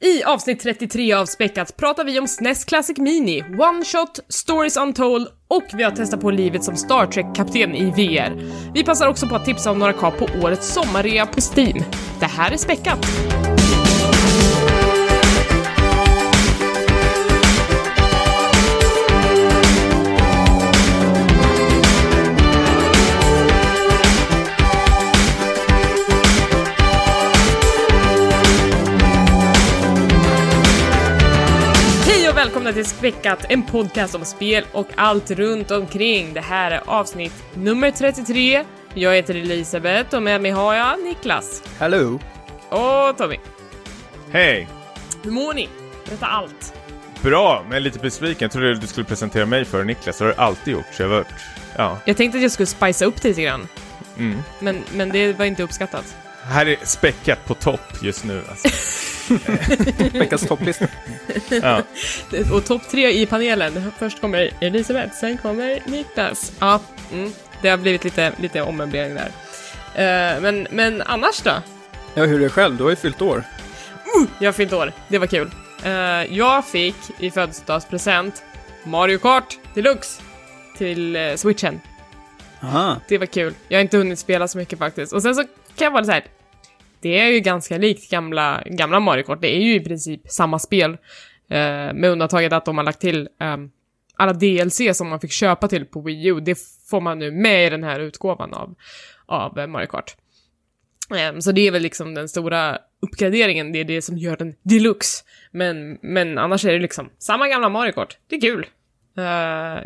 I avsnitt 33 av Späckat pratar vi om SNES Classic Mini, One Shot, Stories Untold och vi har testat på livet som Star Trek-kapten i VR. Vi passar också på att tipsa om några kap på årets sommarrea på Steam. Det här är Späckat! Välkomna till Späckat, en podcast om spel och allt runt omkring. Det här är avsnitt nummer 33. Jag heter Elisabeth och med mig har jag Niklas Hello! och Tommy. Hej! Hur mår ni? Berätta allt. Bra, men lite besviken. Jag trodde du skulle presentera mig för Niklas. Det har du alltid gjort, så jag har varit... Ja. Jag tänkte att jag skulle spicea upp det lite grann, Mm. men, men det var inte uppskattat. Här är späckat på topp just nu. Alltså. Veckans topplista. Ja. Och topp tre i panelen. Först kommer Elisabeth, sen kommer Niklas. Ja, mm, det har blivit lite, lite ommöblering där. Eh, men, men annars då? Ja, hur är det själv? Du har ju fyllt år. Jag har fyllt år, det var kul. Eh, jag fick i födelsedagspresent Mario Kart Deluxe till uh, switchen. Aha. Det var kul. Jag har inte hunnit spela så mycket faktiskt. Och sen så kan jag vara så här. Det är ju ganska likt gamla, gamla Mario-kort. Det är ju i princip samma spel. Eh, med undantaget att de har lagt till eh, alla DLC som man fick köpa till på Wii U. Det får man nu med i den här utgåvan av, av eh, Mario Kart. Eh, så det är väl liksom den stora uppgraderingen. Det är det som gör den deluxe. Men, men annars är det liksom samma gamla Mario Kart. Det är kul. Eh,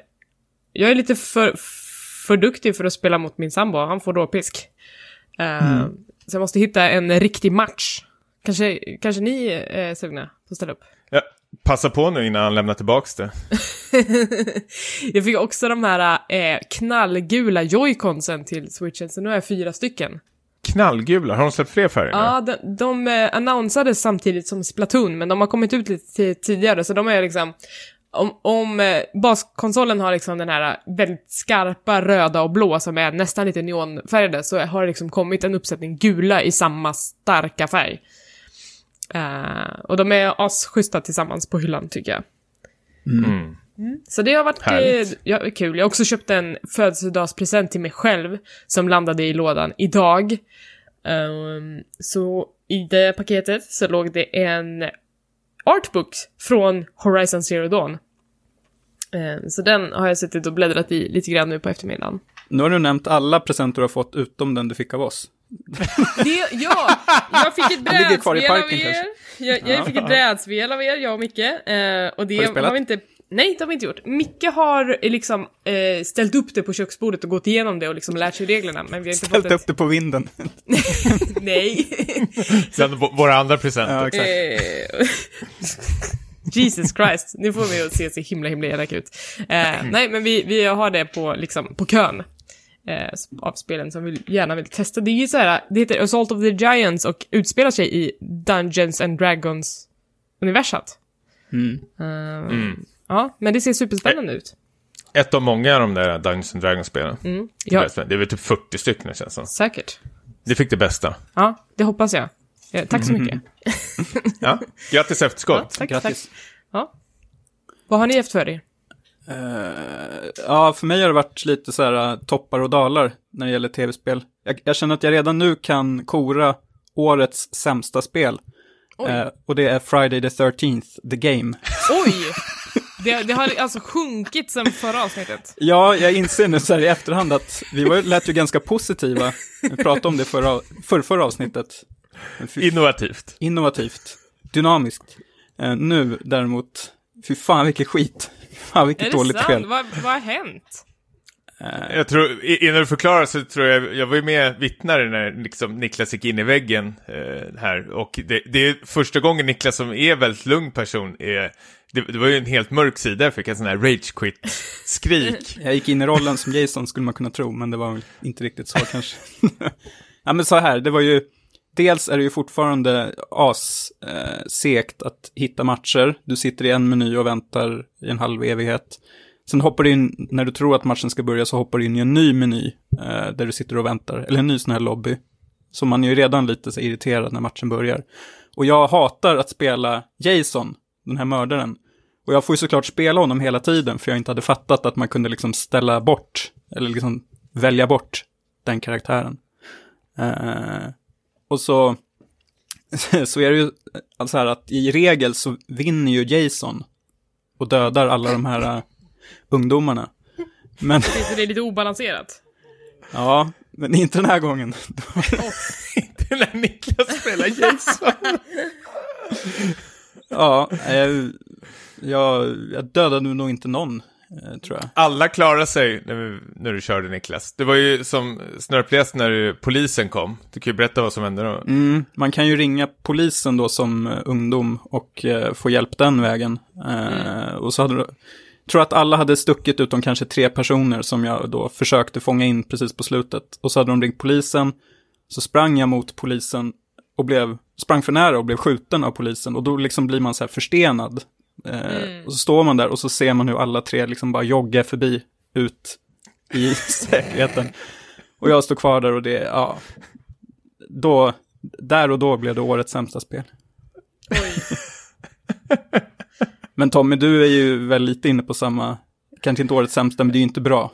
jag är lite för, för duktig för att spela mot min sambo, han får råpisk. Ehm, mm. Så jag måste hitta en riktig match. Kanske, kanske ni är sugna på att ställa upp? Ja, passa på nu innan han lämnar tillbaks det. jag fick också de här eh, knallgula joyconsen till switchen, så nu har jag fyra stycken. Knallgula, har de släppt fler färger nu? Ja, de, de eh, annonsades samtidigt som Splatoon, men de har kommit ut lite ti- tidigare, så de är liksom... Om, om eh, baskonsolen har liksom den här väldigt skarpa röda och blå som är nästan lite neonfärgade, så har det liksom kommit en uppsättning gula i samma starka färg. Eh, och de är asschyssta tillsammans på hyllan, tycker jag. Mm. Så det har varit eh, Härligt. ja, kul. Jag har också köpt en födelsedagspresent till mig själv som landade i lådan idag. Ehm, så i det paketet så låg det en artbook från Horizon Zero Dawn. Ehm, så den har jag suttit och bläddrat i lite grann nu på eftermiddagen. Nu har du nämnt alla presenter du har fått utom den du fick av oss. Det, ja, jag fick ett brädspel av er. kanske. Jag, jag fick ett brädspel av er, jag och Micke. Eh, och det Har har vi inte... Nej, det har vi inte gjort. Micke har eh, liksom eh, ställt upp det på köksbordet och gått igenom det och liksom lärt sig reglerna, men vi har inte Ställt fått upp det på vinden. ett... Nej. Sen våra andra presenter. Ja, exakt. Eh, Jesus Christ, nu får vi att se så himla himla elak ut. Eh, nej, men vi, vi har det på, liksom, på kön. Eh, av spelen som vi gärna vill testa. Det är ju så här, det heter Assault of the Giants och utspelar sig i Dungeons and Dragons universat. Mm. Eh, Mm. Ja, men det ser superspännande ut. Ett av många av de där Dungeons and Dragons-spelen. Mm. Ja, Det är väl typ 40 stycken det känns som. säkert. Det fick det bästa. Ja, det hoppas jag. Eh, tack så mycket. Ja, grattis Ja, efterskott. tack, Grattis. tack. Ja. Vad har ni haft för er? Eh, ja, för mig har det varit lite så här uh, toppar och dalar när det gäller tv-spel. Jag, jag känner att jag redan nu kan kora årets sämsta spel. Eh, och det är Friday the 13th, The Game. Oj! Det, det har alltså sjunkit sen förra avsnittet. Ja, jag inser nu så här i efterhand att vi var, lät ju ganska positiva. Vi pratade om det förra, för, förra avsnittet. Innovativt. Innovativt, dynamiskt. Eh, nu däremot, fy fan vilket skit. Fan Är vilket det dåligt sant? spel. Vad, vad har hänt? Eh, Jag tror, innan du förklarar så tror jag, jag var ju med vittnare när liksom Niklas gick in i väggen eh, här. Och det, det är första gången Niklas som är väldigt lugn person är, det, det var ju en helt mörk sida, jag fick en sån här rage quit skrik jag gick in i rollen som Jason skulle man kunna tro, men det var väl inte riktigt så kanske. ja men så här, det var ju, dels är det ju fortfarande as eh, segt att hitta matcher. Du sitter i en meny och väntar i en halv evighet. Sen hoppar du in, när du tror att matchen ska börja så hoppar du in i en ny meny eh, där du sitter och väntar, eller en ny sån här lobby. Så man är ju redan lite så irriterad när matchen börjar. Och jag hatar att spela Jason, den här mördaren. Och jag får ju såklart spela honom hela tiden, för jag inte hade fattat att man kunde liksom ställa bort, eller liksom välja bort den karaktären. Eh, och så, så är det ju alltså här att i regel så vinner ju Jason och dödar alla de här uh, ungdomarna. Men, Så det är lite obalanserat. ja, men inte den här gången. Inte när Niklas spelar Jason. Ja, eh, jag, jag dödade nog inte någon, eh, tror jag. Alla klarade sig när, vi, när du körde Niklas. Det var ju som snörpligast när polisen kom. Du kan ju berätta vad som hände då. Mm, man kan ju ringa polisen då som eh, ungdom och eh, få hjälp den vägen. Eh, Och så hade du, tror att alla hade stuckit utom kanske tre personer som jag då försökte fånga in precis på slutet. Och så hade de ringt polisen, så sprang jag mot polisen och blev, sprang för nära och blev skjuten av polisen. Och då liksom blir man så här förstenad. Eh, Och så står man där och så ser man hur alla tre liksom bara joggar förbi ut i säkerheten. Och jag står kvar där och det, ja, då, där och då blev det årets sämsta spel. Oj. Men Tommy, du är ju väl lite inne på samma, kanske inte årets sämsta, men det är ju inte bra.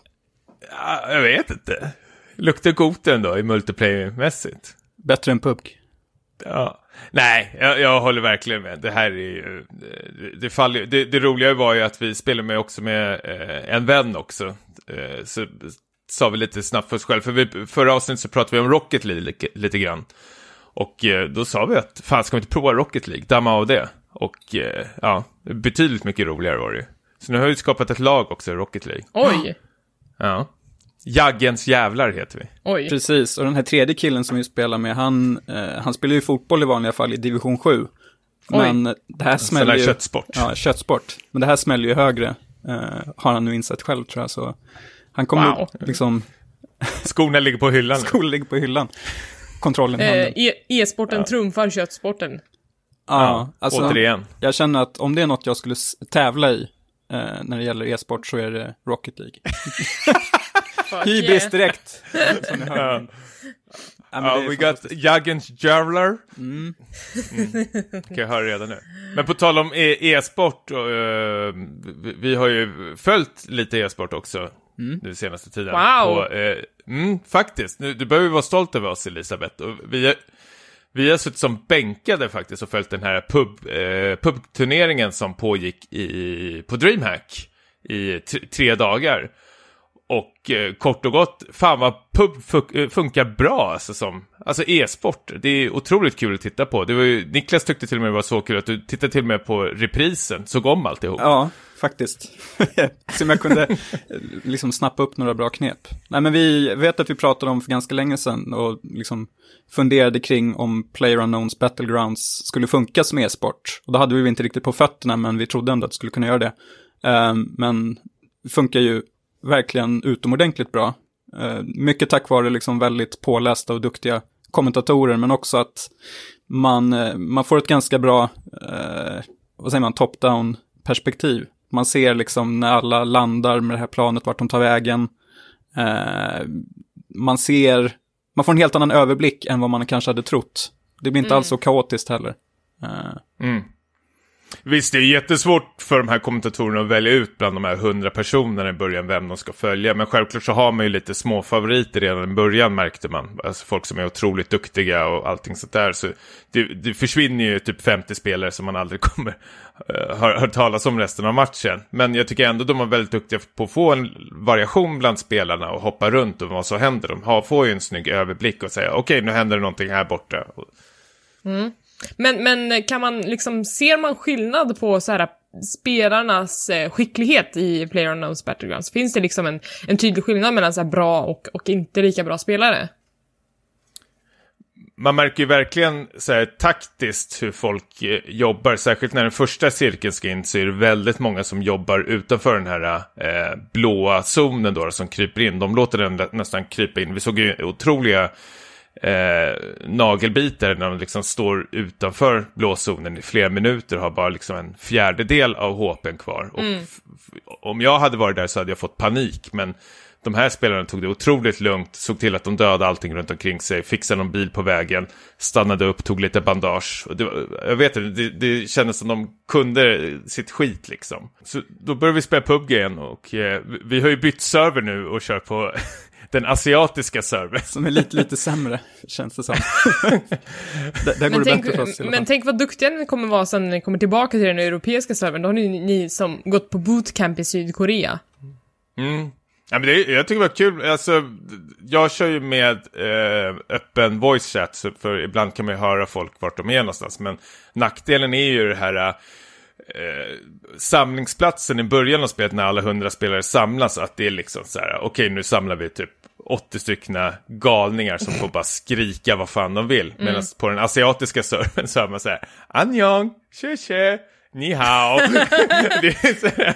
Ja, jag vet inte. Luktar gott ändå i multiplayer-mässigt. Bättre än PUBG. Ja. Nej, jag, jag håller verkligen med. Det här är ju... Det, faller, det, det roliga var ju att vi spelade med också med eh, en vän också. Eh, så sa vi lite snabbt för oss själva. För vi, förra avsnittet så pratade vi om Rocket League lite, lite grann. Och eh, då sa vi att fan ska vi inte prova Rocket League? Damma av det. Och eh, ja, betydligt mycket roligare var det ju. Så nu har vi skapat ett lag också, Rocket League. Oj. Ja. Jaggens jävlar heter vi. Oj. Precis, och den här tredje killen som vi spelar med, han, eh, han spelar ju fotboll i vanliga fall i division 7. Men det här smäller ju... köttsport. Ja, köttsport. Men det här smäller ju högre, eh, har han nu insett själv tror jag. Så han kommer Wow. liksom, Skorna ligger på hyllan. skolan ligger på hyllan. Kontrollen i Eh, handen. e- E-sporten trumfar köttsporten. Ja, alltså, Återigen. jag känner att om det är något jag skulle tävla i eh, när det gäller e-sport så är det Rocket League. Hybris direkt. som ni hör. Ja. We got. Jaggens Jävlar. Mm. Kan jag höra redan nu. Men på tal om e- e-sport, och, eh, vi, vi har ju följt lite e-sport också nu senaste tiden. Wow. På, eh, mm, faktiskt, nu, du behöver ju vara stolt över oss Elisabeth. Och vi, har- vi har suttit som bänkade faktiskt och följt den här pub, eh, pubturneringen som pågick i, på DreamHack i tre dagar. Och eh, kort och gott, fan vad pub eh, funkar bra alltså som, alltså e-sport. Det är otroligt kul att titta på. Det var ju, Niklas tyckte till och med det var så kul att du tittade till och med på reprisen, såg om alltihop. Ja, faktiskt. Som jag kunde eh, liksom snappa upp några bra knep. Nej, men vi vet att vi pratade om för ganska länge sedan och liksom funderade kring om PlayerUnknowns Battlegrounds skulle funka som e-sport. Och då hade vi inte riktigt på fötterna, men vi trodde ändå att det skulle kunna göra det. Ehm, men det funkar ju verkligen utomordentligt bra. Eh, mycket tack vare liksom väldigt pålästa och duktiga kommentatorer, men också att man, eh, man får ett ganska bra, eh, vad säger man, top-down perspektiv. Man ser liksom när alla landar med det här planet, vart de tar vägen. Eh, man ser, man får en helt annan överblick än vad man kanske hade trott. Det blir inte alls så kaotiskt heller. Eh, Mm. Visst, det är jättesvårt för de här kommentatorerna att välja ut bland de här hundra personerna i början vem de ska följa. Men självklart så har man ju lite små favoriter redan i början märkte man. Alltså folk som är otroligt duktiga och allting sånt där. Så det, det försvinner ju typ 50 spelare som man aldrig kommer eh, uh, hör, hör talas om resten av matchen. Men jag tycker ändå de är väldigt duktiga på att få en variation bland spelarna och hoppa runt och vad som händer. De har, får ju en snygg överblick och säga okej nu händer det någonting här borta. Mm. Men, men kan man liksom, ser man skillnad på så här spelarnas eh, skicklighet i PlayerUnknown's Battlegrounds? Finns det liksom en, en tydlig skillnad mellan så här bra och, och inte lika bra spelare? man märker ju verkligen så här, taktiskt hur folk eh, jobbar. Särskilt när den första cirkeln ska in så är det väldigt många som jobbar utanför den här eh, blåa zonen då, som kryper in. De låter den nä- nästan krypa in. Vi såg ju otroliga eh, nagelbitar när de liksom står utanför blåzonen i flera minuter och har bara liksom en fjärdedel av HPn kvar. F- om jag hade varit där så hade jag fått panik, men de här spelarna tog det otroligt lugnt, såg till att de dödade allting runt omkring sig, fixade någon bil på vägen, stannade upp, tog lite bandage. Och det, jag vet inte, det, det kändes som de kunde sitt skit liksom. Så då började vi spela PubG igen och eh, vi har ju bytt server nu och kör på den asiatiska servern. Som är lite, lite sämre, känns det som. där, där går Men, det tänk, bättre för oss i alla men tänk vad duktiga ni kommer vara sen när ni kommer tillbaka till den europeiska servern. Då har ni, ni som gått på bootcamp i Sydkorea. Mm. Ja, men det, jag tycker det var kul. Alltså, jag kör ju med eh, öppen voice chat, så för ibland kan man ju höra folk vart de är någonstans. Men nackdelen är ju det här eh, samlingsplatsen i början av spelet när alla hundra spelare samlas. Att det är liksom så här, okej nu samlar vi typ 80 stycken galningar som får bara skrika vad fan de vill. Medan på den asiatiska servern så hör man så här, Anjong, tje tje, ni hao. det, är så här,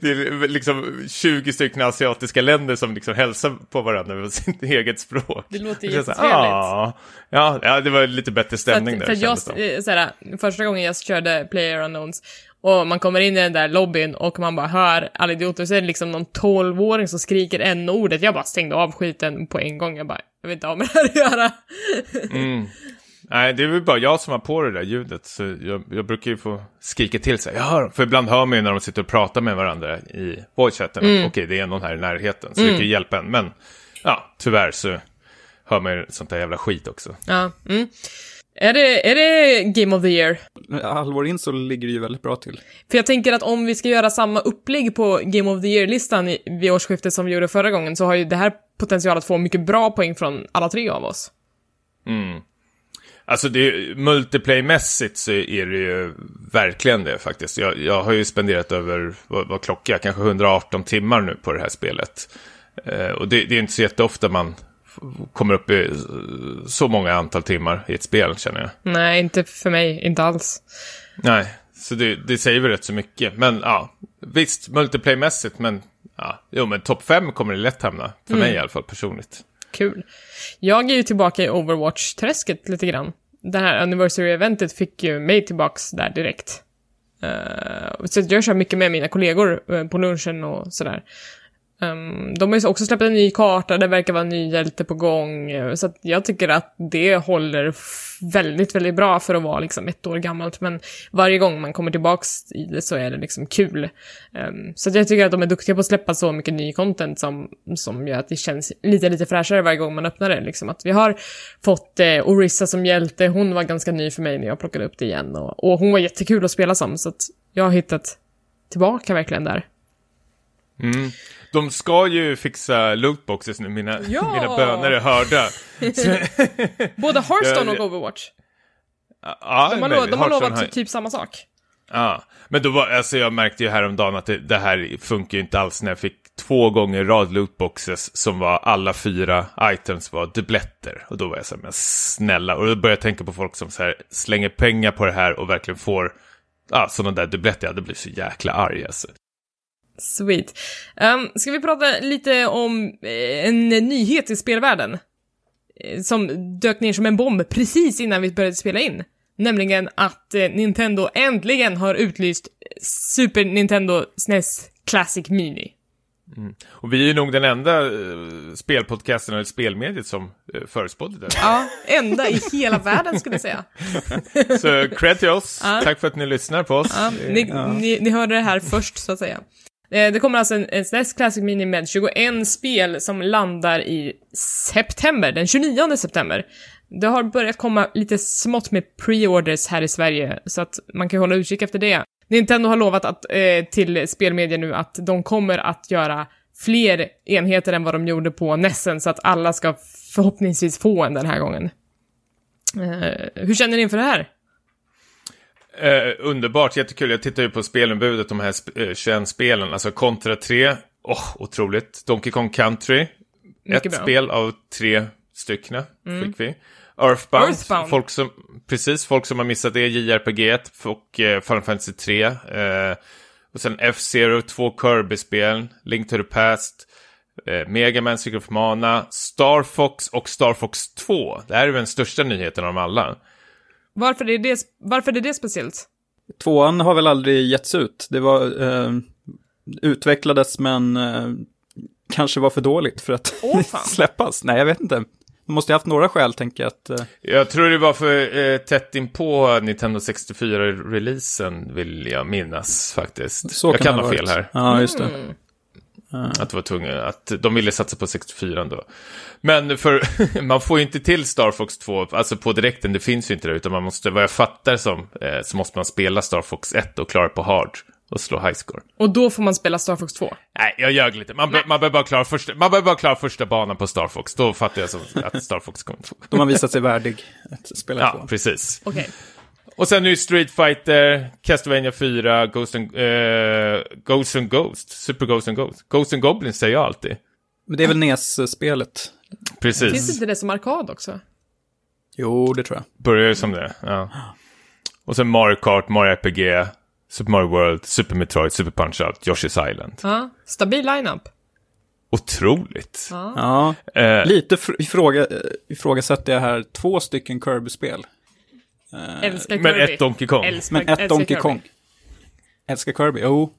det är liksom 20 stycken asiatiska länder som liksom hälsar på varandra med sitt eget språk. Det låter så här, jättetrevligt. "Ah." Ja, ja, det var lite bättre stämning att, där. för jag, eh, såhär, första gången jag körde Player Unknowns och man kommer in i den där lobbyn och man bara hör alla idioter, så är det liksom någon 12-åring som skriker n-ordet. Jag bara stängde av skiten på en gång. Jag bara, jag vill inte ha med det här att göra. Mm. Nej, det är väl bara jag som har på det där ljudet. Så jag, jag brukar ju få skrika till sig. Jag hör, för ibland hör man ju när de sitter och pratar med varandra i voice-chatten. Mm. Okej, det är någon här i närheten. Så det kan ju hjälpa en. Men ja, tyvärr så hör man ju sånt där jävla skit också. Ja, mm. Är det, är det Game of the Year? Halvår in så ligger det ju väldigt bra till. För jag tänker att om vi ska göra samma upplägg på Game of the Year-listan i- vid årsskiftet som vi gjorde förra gången, så har ju det här potential att få mycket bra poäng från alla tre av oss. Mm. Alltså det, multiplayer-mässigt så är det ju verkligen det faktiskt. Jag, jag har ju spenderat över, vad, vad klockar jag, kanske 118 timmar nu på det här spelet. Eh, och det, det är inte så jätteofta man kommer upp i eh, så många antal timmar i ett spel känner jag. Nej, inte för mig, inte alls. Nej, så det, det säger väl rätt så mycket. Men ja, visst, multiplayer-mässigt, men ja, jo men topp 5 kommer det lätt hamna. För mig i alla fall personligt. Kul. Jag är ju tillbaka i Overwatch-träsket lite grann. Det här anniversary-eventet fick ju mig tillbaks där direkt. Eh, så jag kör mycket med mina kollegor eh, på lunchen och sådär. Um, de har ju också släppt en ny karta, det verkar vara en ny hjälte på gång. Så att jag tycker att det håller väldigt, väldigt bra för att vara liksom ett år gammalt. Men varje gång man kommer tillbaks i det så är det liksom kul. Um, så att jag tycker att de är duktiga på att släppa så mycket ny content som, som gör att det känns lite, lite fräschare varje gång man öppnar det. Liksom. Att vi har fått eh, Orissa som hjälte, hon var ganska ny för mig när jag plockade upp det igen. Och, och hon var jättekul att spela som, så att jag har hittat tillbaka verkligen där. Mm. De ska ju fixa lootboxes nu, mina, Ja! mina böner är hörda. Både Hearthstone och. Overwatch. Ja, De har, lovat, de har lovat har- typ samma sak. Ja, men då var, alltså jag märkte ju häromdagen att det, det här funkar ju inte alls när jag fick två gånger rad lootboxes som var alla fyra items var dubbletter. Och då var jag så här, men snälla. Och då började jag tänka på folk som så här slänger pengar på det här och verkligen får ja, sådana där dubbletter. Jag hade blivit så jäkla arg alltså. Sweet. Um, ska vi prata lite om eh, en nyhet i spelvärlden? Eh, Som dök ner som en bomb precis innan vi började spela in. Nämligen att eh, Nintendo äntligen har utlyst Super Nintendo SNES Classic Mini. Och vi är nog den enda eh, spelpodcasten eller spelmediet som eh, förutspådde det. Ja, enda i hela världen skulle jag säga. Så cred till oss. Ja. Tack för att ni lyssnar på oss. Ja, ni, ni, ni hörde det här först, så att säga. Eh, det kommer alltså en, en SNES Classic Mini med 21 spel som landar i september, den 29 september. Det har börjat komma lite smått med pre-orders här i Sverige, så att man kan hålla utkik efter det. Nintendo har lovat att, eh, till spelmedia nu att de kommer att göra fler enheter än vad de gjorde på Nessen, så att alla ska förhoppningsvis få en den här gången. Eh, hur känner ni inför det här? Eh, underbart, jättekul. Jag tittar ju på spelutbudet, de här sp- eh, 21 spelen. Alltså Contra 3, åh, otroligt. Donkey Kong Country, Mycket ett bra. Mm. spel av tre stycken fick vi. Earthbound, Earthbound. Folk som, precis, folk som har missat det, JRPG 1 och eh, Final Fantasy 3. Eh, och sen F-Zero, två Kirby-spel, Link to the Past, eh, Mega Man, Secret of Mana, Star Fox och Star Fox 2. Det här är väl den största nyheten av dem alla. Varför är det, varför är det speciellt? Tvåan har väl aldrig getts ut. Det var, eh, utvecklades men eh, kanske var för dåligt för att fan. släppas. Nej, jag vet inte. De måste ju haft några skäl, tänker jag. Att, eh, Jag tror det var för eh, tätt in på Nintendo 64-releasen, vill jag minnas faktiskt. så jag kan det ha fel här. Ja, just det. Mm. Att, det var tunga, att de ville satsa på 64 då. Men för, man får ju inte till Star Fox 2, alltså på direkten, det finns ju inte det, utan man måste, vad jag fattar som, eh, så måste man spela Star Fox 1 och klara på hard och slå high score. Och då får man spela Star Fox 2. Nej, jag ljög lite. Man, man behöver bara klara första, man behöver bara klara första banan på Star Fox, då fattar jag som att Star Fox kommer. De har visat sig värdig att spela Ja, två. precis. Okej. Och sen nu Street Fighter, Castlevania 4, Ghost and, eh, Ghost and Ghost, Super Ghost and Ghost. Ghost and Goblins säger jag alltid. Men det är väl NES-spelet? Precis. Finns inte det som arkad också? Jo, det tror jag. Börjar ju som det, ja. Och sen Mario Kart, Mario RPG, Super Mario World, Super Metroid, Super Punch-Out, Yoshi's Island. Ja. Stabil lineup. Otroligt. Ja. Ja, Eh, lite fr- ifråga, ifrågasätter jag här två stycken Kirby-spel. Älskar Kirby. men ett Donkey Kong. Älskar, Men ett Donkey Kirby. Kong. Älskar Kirby, jo.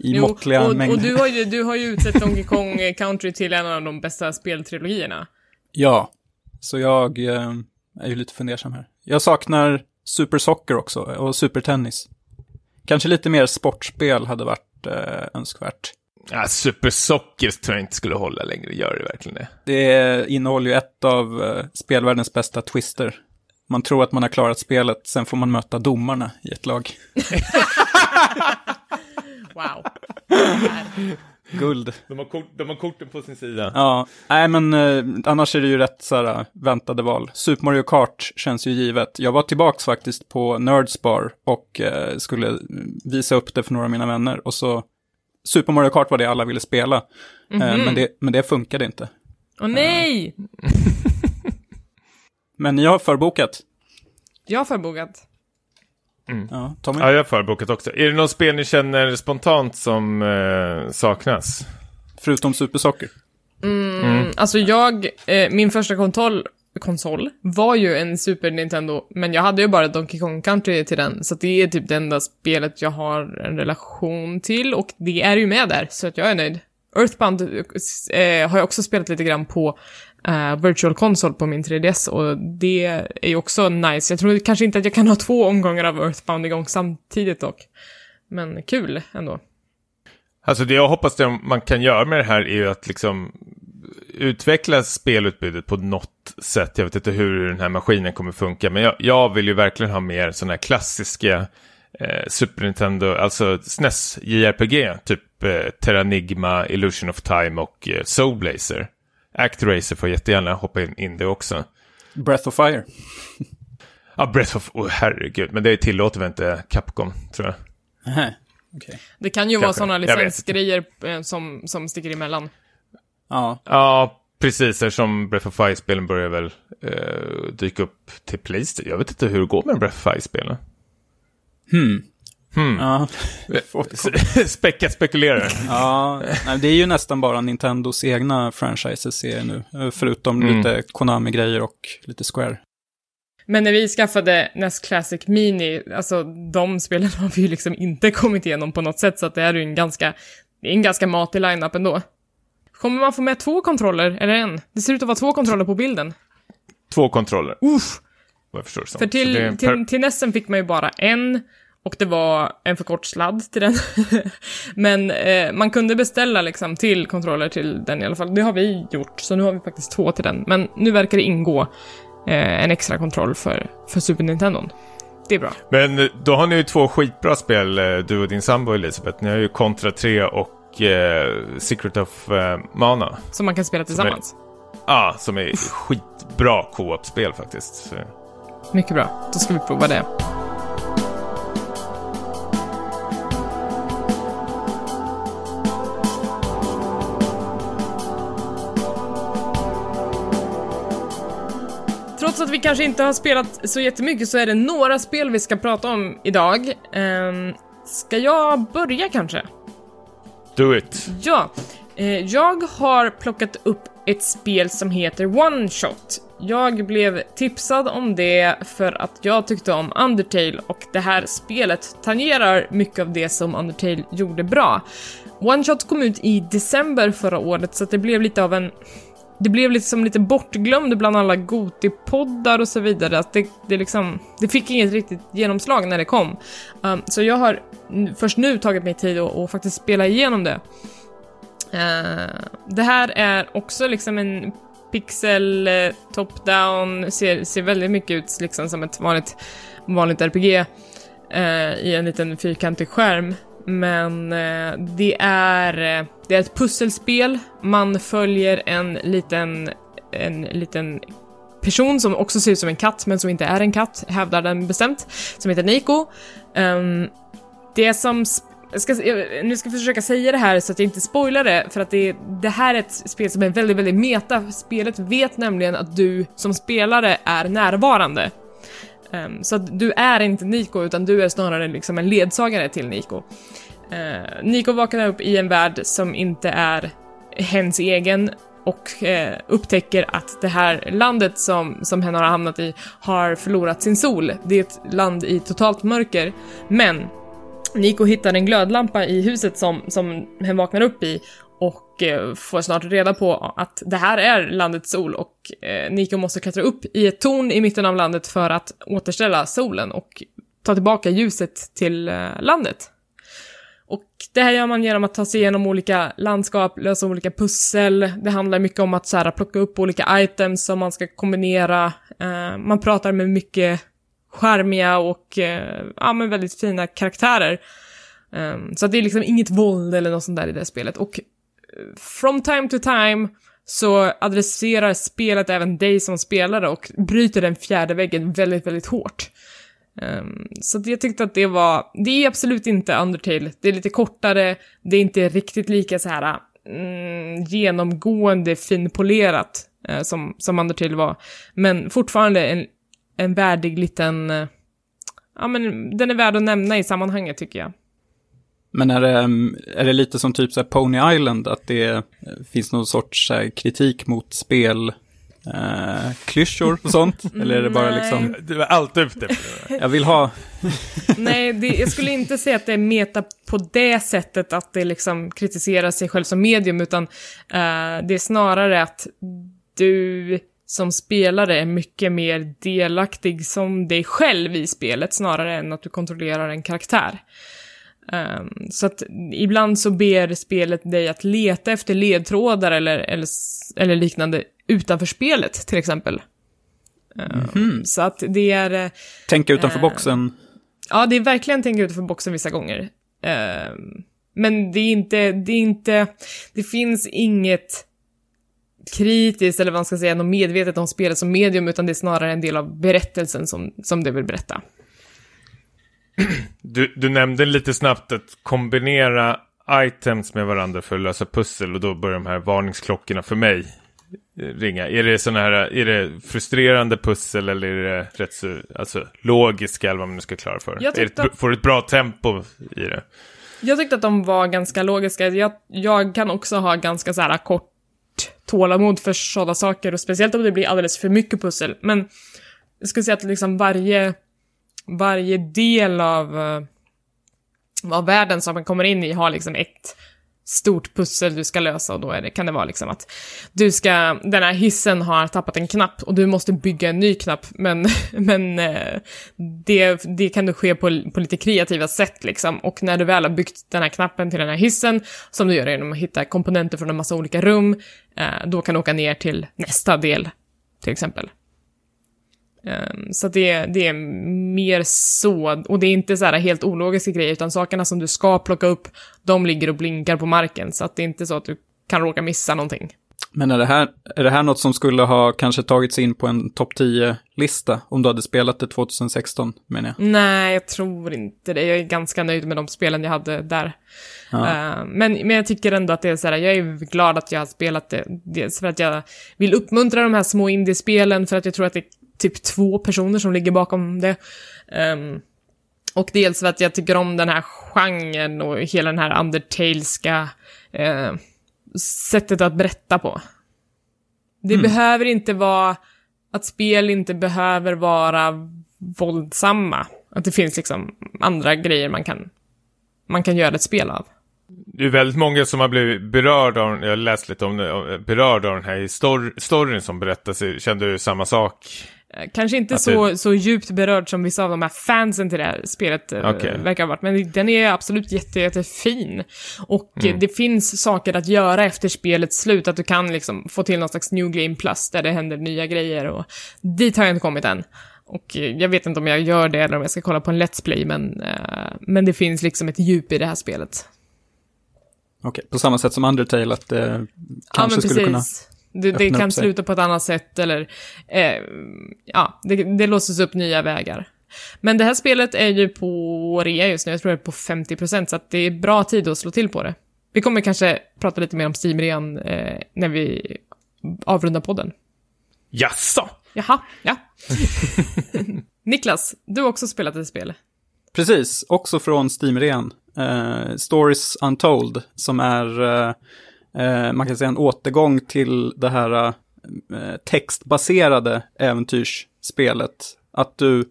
I Jo, måttliga och, mängder. och du har, ju, du har ju utsett Donkey Kong Country till en av de bästa speltrilogierna. Ja, så jag eh, är ju lite fundersam här. Jag saknar Super Soccer också, och Super Tennis. Kanske lite mer sportspel hade varit eh, önskvärt. ja, Super Socker tror jag inte skulle hålla längre, gör det verkligen det? Det innehåller ju ett av eh, spelvärldens bästa twister. Man tror att man har klarat spelet, sen får man möta domarna i ett lag. Wow. Guld. De har, kort, de har korten på sin sida. Ja, nej men eh, annars är det ju rätt så här, väntade val. Super Mario Kart känns ju givet. Jag var tillbaks faktiskt på Nerdspar och eh, skulle visa upp det för några av mina vänner. Och så, Super Mario Kart var det alla ville spela. Eh, men, det, men det funkade inte. Åh nej! Men ni har förbokat. Jag har förbokat. Ja, Tommy? Ja, jag har förbokat också. Är det något spel ni känner spontant som eh, saknas? Förutom Super Soccer. Mm, alltså jag, eh, min första konsol, konsol var ju en Super Nintendo, men jag hade ju bara Donkey Kong Country till den, så det är typ det enda spelet jag har en relation till, och det är ju med där, så att jag är nöjd. Earthbound eh, har jag också spelat lite grann på uh, Virtual Console på min 3DS, och det är ju också nice. Jag tror kanske inte att jag kan ha två omgångar av Earthbound igång samtidigt dock. Men kul ändå. Alltså det jag hoppas det man kan göra med det här är ju att liksom utveckla spelutbudet på något sätt. Jag vet inte hur den här maskinen kommer funka, men jag, jag vill ju verkligen ha mer sådana här klassiska eh, Super Nintendo, alltså SNES JRPG, typ eh, Terranigma, Illusion of Time och eh, Soul Blazer. Actracer får jättegärna hoppa in, in det också. Breath of Fire. Ja, Breath of... Oh, herregud, men det tillåter väl inte Capcom, tror jag. Nähä, okej. Det kan ju vara Kanske. sådana vet inte. licensgrejer eh, som, som sticker emellan. Ja, Ja, precis. Eftersom Breath of Fire-spelen börjar väl eh, dyka upp till Playstation. Jag vet inte hur det går med Breath of Fire-spelen. hmm. Hmm. Ja, Späckat spekulerar. ja nej, det är ju nästan bara Nintendos egna franchises nu. Förutom Mm. lite Konami-grejer och lite Square. Men när vi skaffade NES Classic Mini, alltså de spelen har vi ju liksom inte kommit igenom på något sätt, så att det är ju en ganska, det är en ganska matig line-up ändå. Kommer man få med två kontroller, eller en? Det ser ut att vara två kontroller på bilden. Två kontroller. Uff! För Så det är till, till, till NESen fick man ju bara en, och det var en för kort sladd till den. Men eh, man kunde beställa liksom till kontroller till den i alla fall. Det har vi gjort, så nu har vi faktiskt två till den. Men nu verkar det ingå eh, en extra kontroll för, för Super Nintendo. Det är bra. Men eh, då har ni ju två skitbra spel, eh, du och din sambo Elisabeth. Ni har ju Contra 3 och eh, Secret of eh, Mana. Som man kan spela tillsammans. Ja, ah, som är skitbra co-op-spel faktiskt. Så. Mycket bra. Då ska vi prova det. Trots att vi kanske inte har spelat så jättemycket så är det några spel vi ska prata om idag. Ehm, ska jag börja kanske? Do it. Ja, eh, jag har plockat upp ett spel som heter One Shot. jag blev tipsad om det för att jag tyckte om Undertale och det här spelet tangerar mycket av det som Undertale gjorde bra. One Shot kom ut i december förra året så det blev lite av en det blev liksom lite bortglömd bland alla Goti-poddar och så vidare. Att det, det, liksom, det fick inget riktigt genomslag när det kom. Um, så jag har först nu tagit mig tid att att faktiskt spela igenom det. Uh, det här är också liksom en pixel eh, top-down, ser, ser väldigt mycket ut liksom som ett vanligt, vanligt RPG uh, eh, i en liten fyrkantig skärm. Men eh, det är eh, det är ett pusselspel, man följer en liten, en liten person som också ser ut som en katt, men som inte är en katt, hävdar den bestämt, som heter Nico. Um, ehm, det som ska, nu ska jag försöka säga det här så att jag inte spoilar det, för att det, det här är ett spel som är väldigt, väldigt meta. Spelet vet nämligen att du som spelare är närvarande. Um, så att du är inte Niko utan du är snarare liksom en ledsagare till Niko. Ehm, Niko vaknar upp i en värld som inte är hens egen och eh, upptäcker att det här landet som, som hen har hamnat i har förlorat sin sol. Det är ett land i totalt mörker, men Niko hittar en glödlampa i huset som, som hen vaknar upp i och eh, får snart reda på att det här är landets sol och Niko Nico måste klättra upp i ett torn i mitten av landet för att återställa solen och ta tillbaka ljuset till eh, landet. Och det här gör man genom att ta sig igenom olika landskap, lösa olika pussel. Det handlar mycket om att så här, plocka upp olika items som man ska kombinera. Man pratar med mycket charmiga och ja, men väldigt fina karaktärer. Ehm, så det är liksom inget våld eller något sånt där i det spelet. Och from time to time så adresserar spelet även dig som spelare och bryter den fjärde väggen väldigt, väldigt hårt. Um, så jag tyckte att det var, det är absolut inte Undertale, det är lite kortare, det är inte riktigt lika så här mm, genomgående finpolerat uh, som, som Undertale var, men fortfarande en, en värdig liten, uh, ja men den är värd att nämna i sammanhanget tycker jag. Men är det, är det lite som typ så Pony Island, att det eh, finns någon sorts här, kritik mot spel uh, klyschor och sånt? Eller är det bara liksom... Du är alltid ute Jag vill ha... Nej, det, jag skulle inte säga att det är meta på det sättet att det liksom kritiserar sig själv som medium, utan uh, det är snarare att du som spelare är mycket mer delaktig som dig själv i spelet, snarare än att du kontrollerar en karaktär. Um, så att ibland så ber spelet dig att leta efter ledtrådar eller, eller, eller liknande utanför spelet till exempel. Mm -hmm. Så att det är... Eh, tänka utanför äh, boxen. Ja, det är verkligen tänka utanför boxen vissa gånger. Äh, men det är inte, det är inte, det finns inget kritiskt eller vad man ska säga, något medvetet om spelet som medium, utan det är snarare en del av berättelsen som, som det vill berätta. Du, du nämnde lite snabbt att kombinera items med varandra för att lösa pussel och då börjar de här varningsklockorna för mig ringa. Är det sådana här, är det frustrerande pussel eller är det rätt så, alltså logiska eller vad man nu ska klara för? Jag det, att... Får du ett bra tempo i det? Jag tyckte att de var ganska logiska. Jag, jag kan också ha ganska så här kort tålamod för sådana saker och speciellt om det blir alldeles för mycket pussel. Men jag skulle säga att liksom varje, varje del av, eh, av världen som man kommer in i har liksom ett stort pussel du ska lösa och då är det, kan det vara liksom att du ska, den här hissen har tappat en knapp och du måste bygga en ny knapp, men, men eh, det, det kan du ske på, på lite kreativa sätt liksom. Och när du väl har byggt den här knappen till den här hissen, som du gör genom att hitta komponenter från en massa olika rum, eh, då kan du åka ner till nästa del, till exempel. Um, så det, det är mer så, och det är inte så här helt ologiska grejer, utan sakerna som du ska plocka upp, de ligger och blinkar på marken, så att det är inte så att du kan råka missa någonting. Men är det här, är det här något som skulle ha kanske tagits in på en topp 10-lista om du hade spelat det 2016, menar jag? Nej, jag tror inte det. Jag är ganska nöjd med de spelen jag hade där. Ja. Uh, men, men jag tycker ändå att det är så här, jag är glad att jag har spelat det. Dels för att jag vill uppmuntra de här små indiespelen, för att jag tror att det typ två personer som ligger bakom det. Um, och dels för att jag tycker om den här genren och hela den här undertaleska uh, sättet att berätta på. Det mm. behöver inte vara att spel inte behöver vara våldsamma. Att det finns liksom andra grejer man kan, man kan göra ett spel av. Det är väldigt många som har blivit berörda av, jag läst lite om det, berörda av den här story, storyn som berättas. Kände du samma sak? Eh, kanske inte så, det... så djupt berörd som vissa av de här fansen till det här spelet eh, okay. verkar ha varit, men den är absolut jätte, jättefin. Och mm. det finns saker att göra efter spelets slut, att du kan liksom få till någon slags new game plus där det händer nya grejer och dit har jag inte kommit än. Och jag vet inte om jag gör det eller om jag ska kolla på en Let's Play, men, uh, men det finns liksom ett djup i det här spelet. Okej, okay. på samma sätt som Undertale, att det uh, kanske ja, skulle kunna det, det kan sluta på ett annat sätt eller, eh, ja, det, det låses upp nya vägar. Men det här spelet är ju på rea just nu, jag tror det är på 50%, så att det är bra tid att slå till på det. Vi kommer kanske prata lite mer om Steam-rean eh, när vi avrundar podden. Jaså? Jaha, ja. Niklas, du har också spelat ett spel. Precis, också från Steam-rean. Uh, Stories Untold, som är uh, eh, man kan säga en återgång till det här eh, textbaserade äventyrsspelet. Att du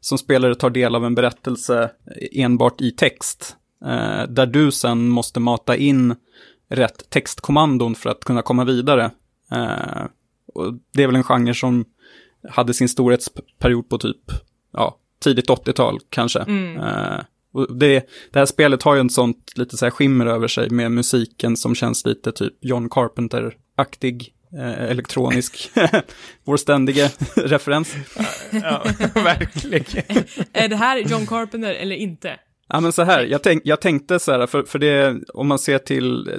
som spelare tar del av en berättelse enbart i text. Eh, där du sen måste mata in rätt textkommandon för att kunna komma vidare. Eh, och det är väl en genre som hade sin storhetsperiod på typ ja, tidigt 80-tal kanske. Mm. Och det, det här spelet har ju en sånt lite så här skimmer över sig med musiken som känns lite typ John Carpenter-aktig. Eh, elektronisk, vår ständiga referens. ja, verkligen. är det här John Carpenter eller inte? Ja, men så här, jag, tänk, jag tänkte så här, för, för det, om man ser till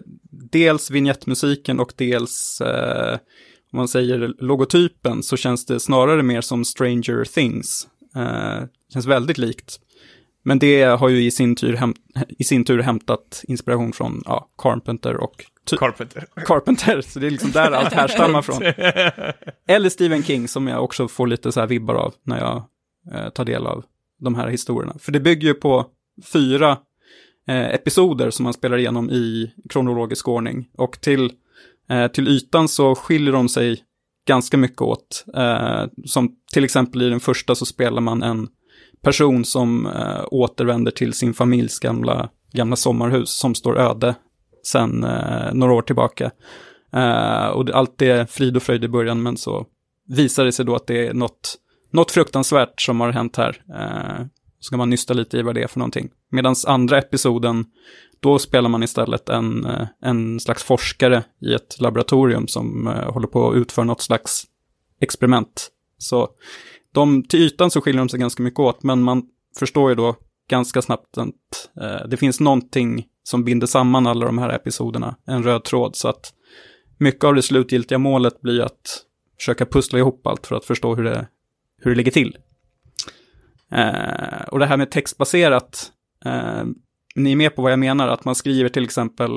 dels vignettmusiken och dels, eh, om man säger logotypen, så känns det snarare mer som Stranger Things. Eh, känns väldigt likt. Men det har ju i sin tur, häm i sin tur hämtat inspiration från ja, Carpenter och... Carpenter. Carpenter, så det är liksom där allt härstammar från. Eller Stephen King som jag också får lite så här vibbar av när jag eh, tar del av de här historierna. För det bygger ju på fyra eh, episoder som man spelar igenom i kronologisk ordning. Och till, eh, till ytan så skiljer de sig ganska mycket åt. Eh, som till exempel i den första så spelar man en person som eh, återvänder till sin familjs gamla, gamla sommarhus som står öde sen eh, några år tillbaka. Eh, och allt är frid och fröjd i början, men så visar det sig då att det är något, något fruktansvärt som har hänt här. Eh, så ska man nysta lite i vad det är för någonting. Medan andra episoden, då spelar man istället en, eh, en slags forskare i ett laboratorium som eh, håller på att utföra något slags experiment. Så de, till ytan så skiljer de sig ganska mycket åt, men man förstår ju då ganska snabbt att eh, det finns någonting som binder samman alla de här episoderna, en röd tråd, så att mycket av det slutgiltiga målet blir att försöka pussla ihop allt för att förstå hur det, hur det ligger till. Eh, och det här med textbaserat, eh, ni är med på vad jag menar, att man skriver till exempel,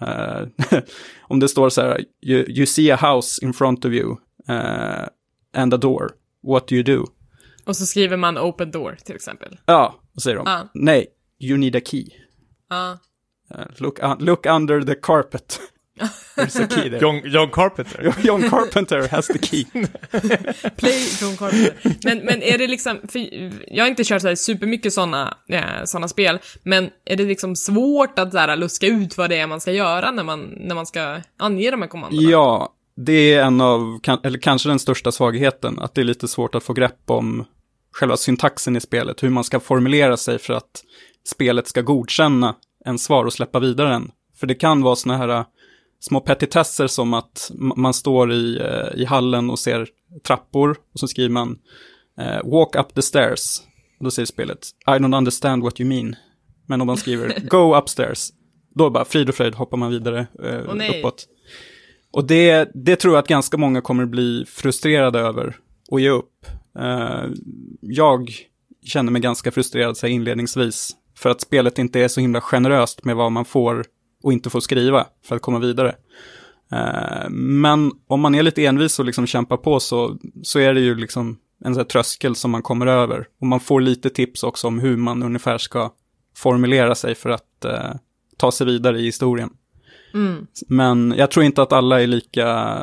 eh, om det står så här, you, you, see a house in front of you eh, and a door. What do you do? Och så skriver man open door till exempel. Ja, och säger de. Ah. Nej, you need a key. Ah. Uh, look, uh, look under the carpet. There's a key there. John, John Carpenter. John Carpenter has the key. Play John Carpenter. Men, men är det liksom, för jag har inte kört så här supermycket sådana eh, såna spel, men är det liksom svårt att så här, luska ut vad det är man ska göra när man, när man ska ange de här kommandona? Ja, det är en av, eller kanske den största svagheten, att det är lite svårt att få grepp om själva syntaxen i spelet, hur man ska formulera sig för att spelet ska godkänna en svar och släppa vidare den. För det kan vara sådana här äh, små petitesser som att man står i, äh, i hallen och ser trappor och så skriver man uh, walk up the stairs. Och då säger spelet I don't understand what you mean. Men om man skriver go upstairs, då bara frid och fröjd hoppar man vidare uh, oh, uppåt. Och det, det tror jag att ganska många kommer bli frustrerade över och ge upp. Uh, jag känner mig ganska frustrerad så inledningsvis. För att spelet inte är så himla generöst med vad man får och inte får skriva för att komma vidare. Uh, men om man är lite envis och liksom kämpar på så, så är det ju liksom en sån här tröskel som man kommer över. Och man får lite tips också om hur man ungefär ska formulera sig för att uh, ta sig vidare i historien. Mm. Men jag tror inte att alla är lika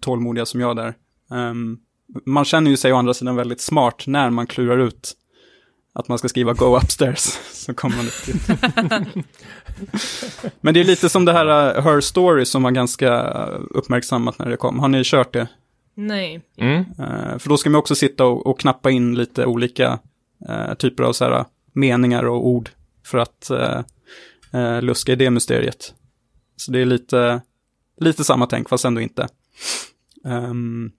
tålmodiga som jag där. Um, man känner ju sig å andra sidan väldigt smart när man klurar ut att man ska skriva go upstairs. Så kommer man upp till. Men det är lite som det här uh, Her Story som var ganska uppmärksammat när det kom. Har ni kört det? Nej. Mm. Uh, för då ska man också sitta och, och knappa in lite olika uh, typer av så här, meningar och ord för att uh, luska i det mysteriet. Så det är lite, lite samma tänk, fast ändå inte. Um,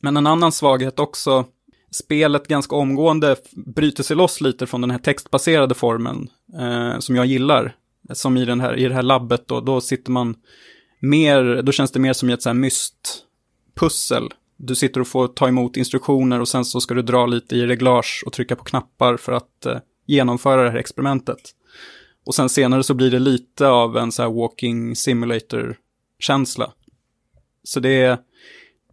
men en annan svaghet också, spelet ganska omgående bryter sig loss lite från den här textbaserade formen eh, som jag gillar. Som i, den här, i det här labbet då, då sitter man mer, då känns det mer som ett så här mystpussel. Du sitter och får ta emot instruktioner och sen så ska du dra lite i reglage och trycka på knappar för att eh, genomföra det här experimentet. Och sen senare så blir det lite av en så här walking simulator-känsla. Så det är,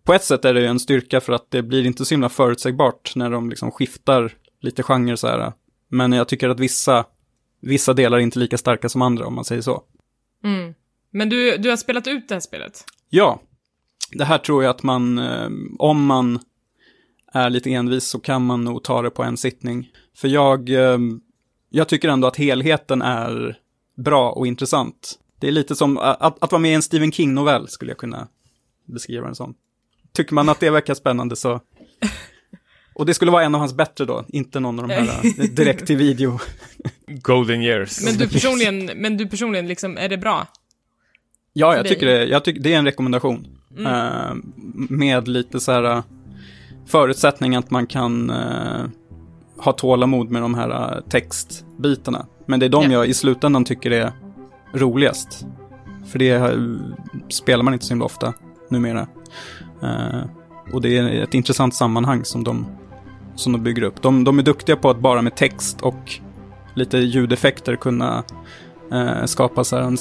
på ett sätt är det en styrka för att det blir inte så himla förutsägbart när de liksom skiftar lite genre så här. Men jag tycker att vissa, vissa delar är inte lika starka som andra om man säger så. Mm. Men du, du har spelat ut det här spelet? Ja. Det här tror jag att man, eh, om man är lite envis så kan man nog ta det på en sittning. För jag, eh, jag tycker ändå att helheten är bra och intressant. Det är lite som att, att vara med i en Stephen King-novell skulle jag kunna beskriva den som. Tycker man att det verkar spännande så... Och det skulle vara en av hans bättre då, inte någon av de här direkt till video. Golden years. Men du personligen, men du personligen liksom, är det bra? Ja, jag tycker det, jag tycker det är en rekommendation. Mm. Uh, med lite så här uh, förutsättning att man kan uh, ha tålamod med de här textbitarna. Men det är de yeah. jag i slutändan tycker är roligast. För det spelar man inte så himla ofta numera. Uh, och det är ett intressant sammanhang som de, som de bygger upp. De, de är duktiga på att bara med text och lite ljudeffekter kunna uh, skapa så en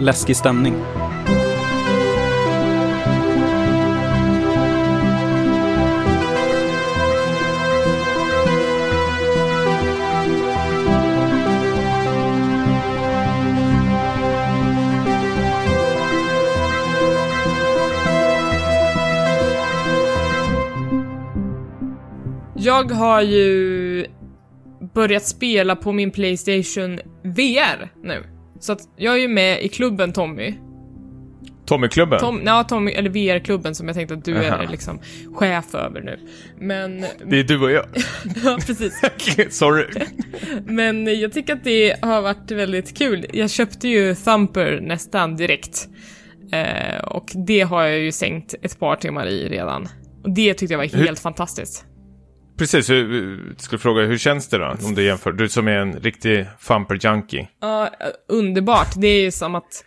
läskig stämning. Jag har ju börjat spela på min Playstation VR nu. Så att jag är ju med i klubben Tommy. Tommyklubben? Tom, ja, Tommy, eller VR-klubben som jag tänkte att du Aha. är liksom chef över nu. Men... Det är du och jag. ja, precis. Sorry. Men jag tycker att det har varit väldigt kul. Jag köpte ju Thumper nästan direkt. Eh, och det har jag ju sänkt ett par timmar i redan. Och det tyckte jag var helt Hur? fantastiskt. Precis, hur, skulle fråga hur känns det då? Om du jämför, du som är en riktig Thumper-junkie. Ja, eh, underbart. Det är ju som att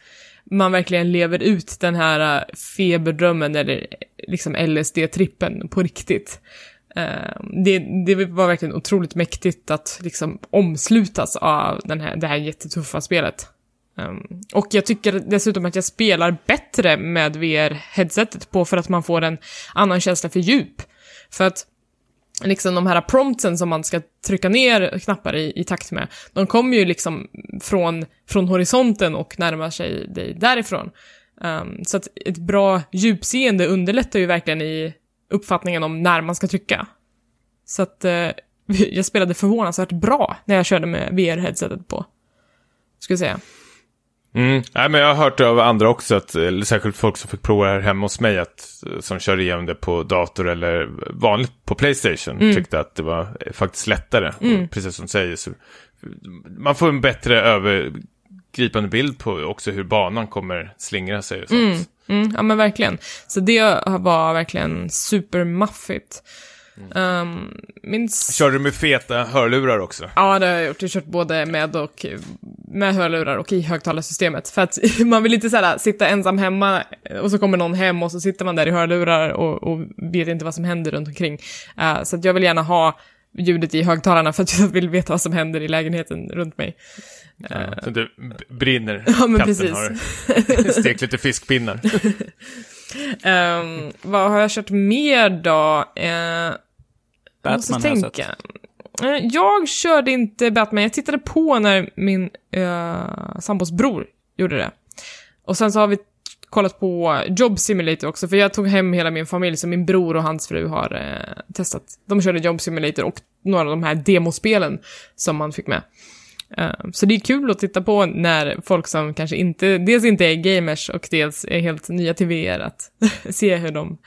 man verkligen lever ut den här eh, feberdrömmen eller liksom LSD-trippen på riktigt. Uh, det, det var verkligen otroligt mäktigt att liksom omslutas av den här, det här jättetuffa spelet. Um, och jag tycker dessutom att jag spelar bättre med VR-headsetet på för att man får en annan känsla för djup. För att liksom de här promptsen som man ska trycka ner knappar i, i takt med, de kommer ju liksom från, från horisonten och närmar sig dig därifrån. Um, så att ett bra djupseende underlättar ju verkligen i uppfattningen om när man ska trycka. Så att uh, jag spelade förvånansvärt bra när jag körde med VR-headsetet på. skulle jag säga. Mm. Nej, men jag har hört av andra också, att, särskilt folk som fick prova här hemma hos mig, att, som kör igenom det på dator eller vanligt på Playstation, mm. tyckte att det var faktiskt lättare. Mm. precis som du säger, så, man får en bättre övergripande bild på också hur banan kommer slingra sig och sånt. Mm. mm. Ja men verkligen. Så det var verkligen supermaffigt. Um, minns... Kör du med feta hörlurar också? Ja, det har jag gjort. Jag har kört både med, och, med hörlurar och i högtalarsystemet. För att man vill inte såhär, sitta ensam hemma och så kommer någon hem och så sitter man där i hörlurar och, och vet inte vad som händer runt omkring. Uh, så jag vill gärna ha ljudet i högtalarna för att jag vill veta vad som händer i lägenheten runt mig. Ja, så det brinner, ja, men katten precis. har stekt lite fiskpinnar. Um, vad har jag kört mer då? Uh, Batman tänka. Uh, jag körde inte Batman, jag tittade på när min uh, sambos bror gjorde det. Och sen så har vi kollat på Job Simulator också, för jag tog hem hela min familj, så min bror och hans fru har eh, testat. De körde Job Simulator och några av de här demospelen som man fick med. Eh, så det är kul att titta på när folk som kanske inte, dels inte är gamers och dels är helt nya till VR, att se hur de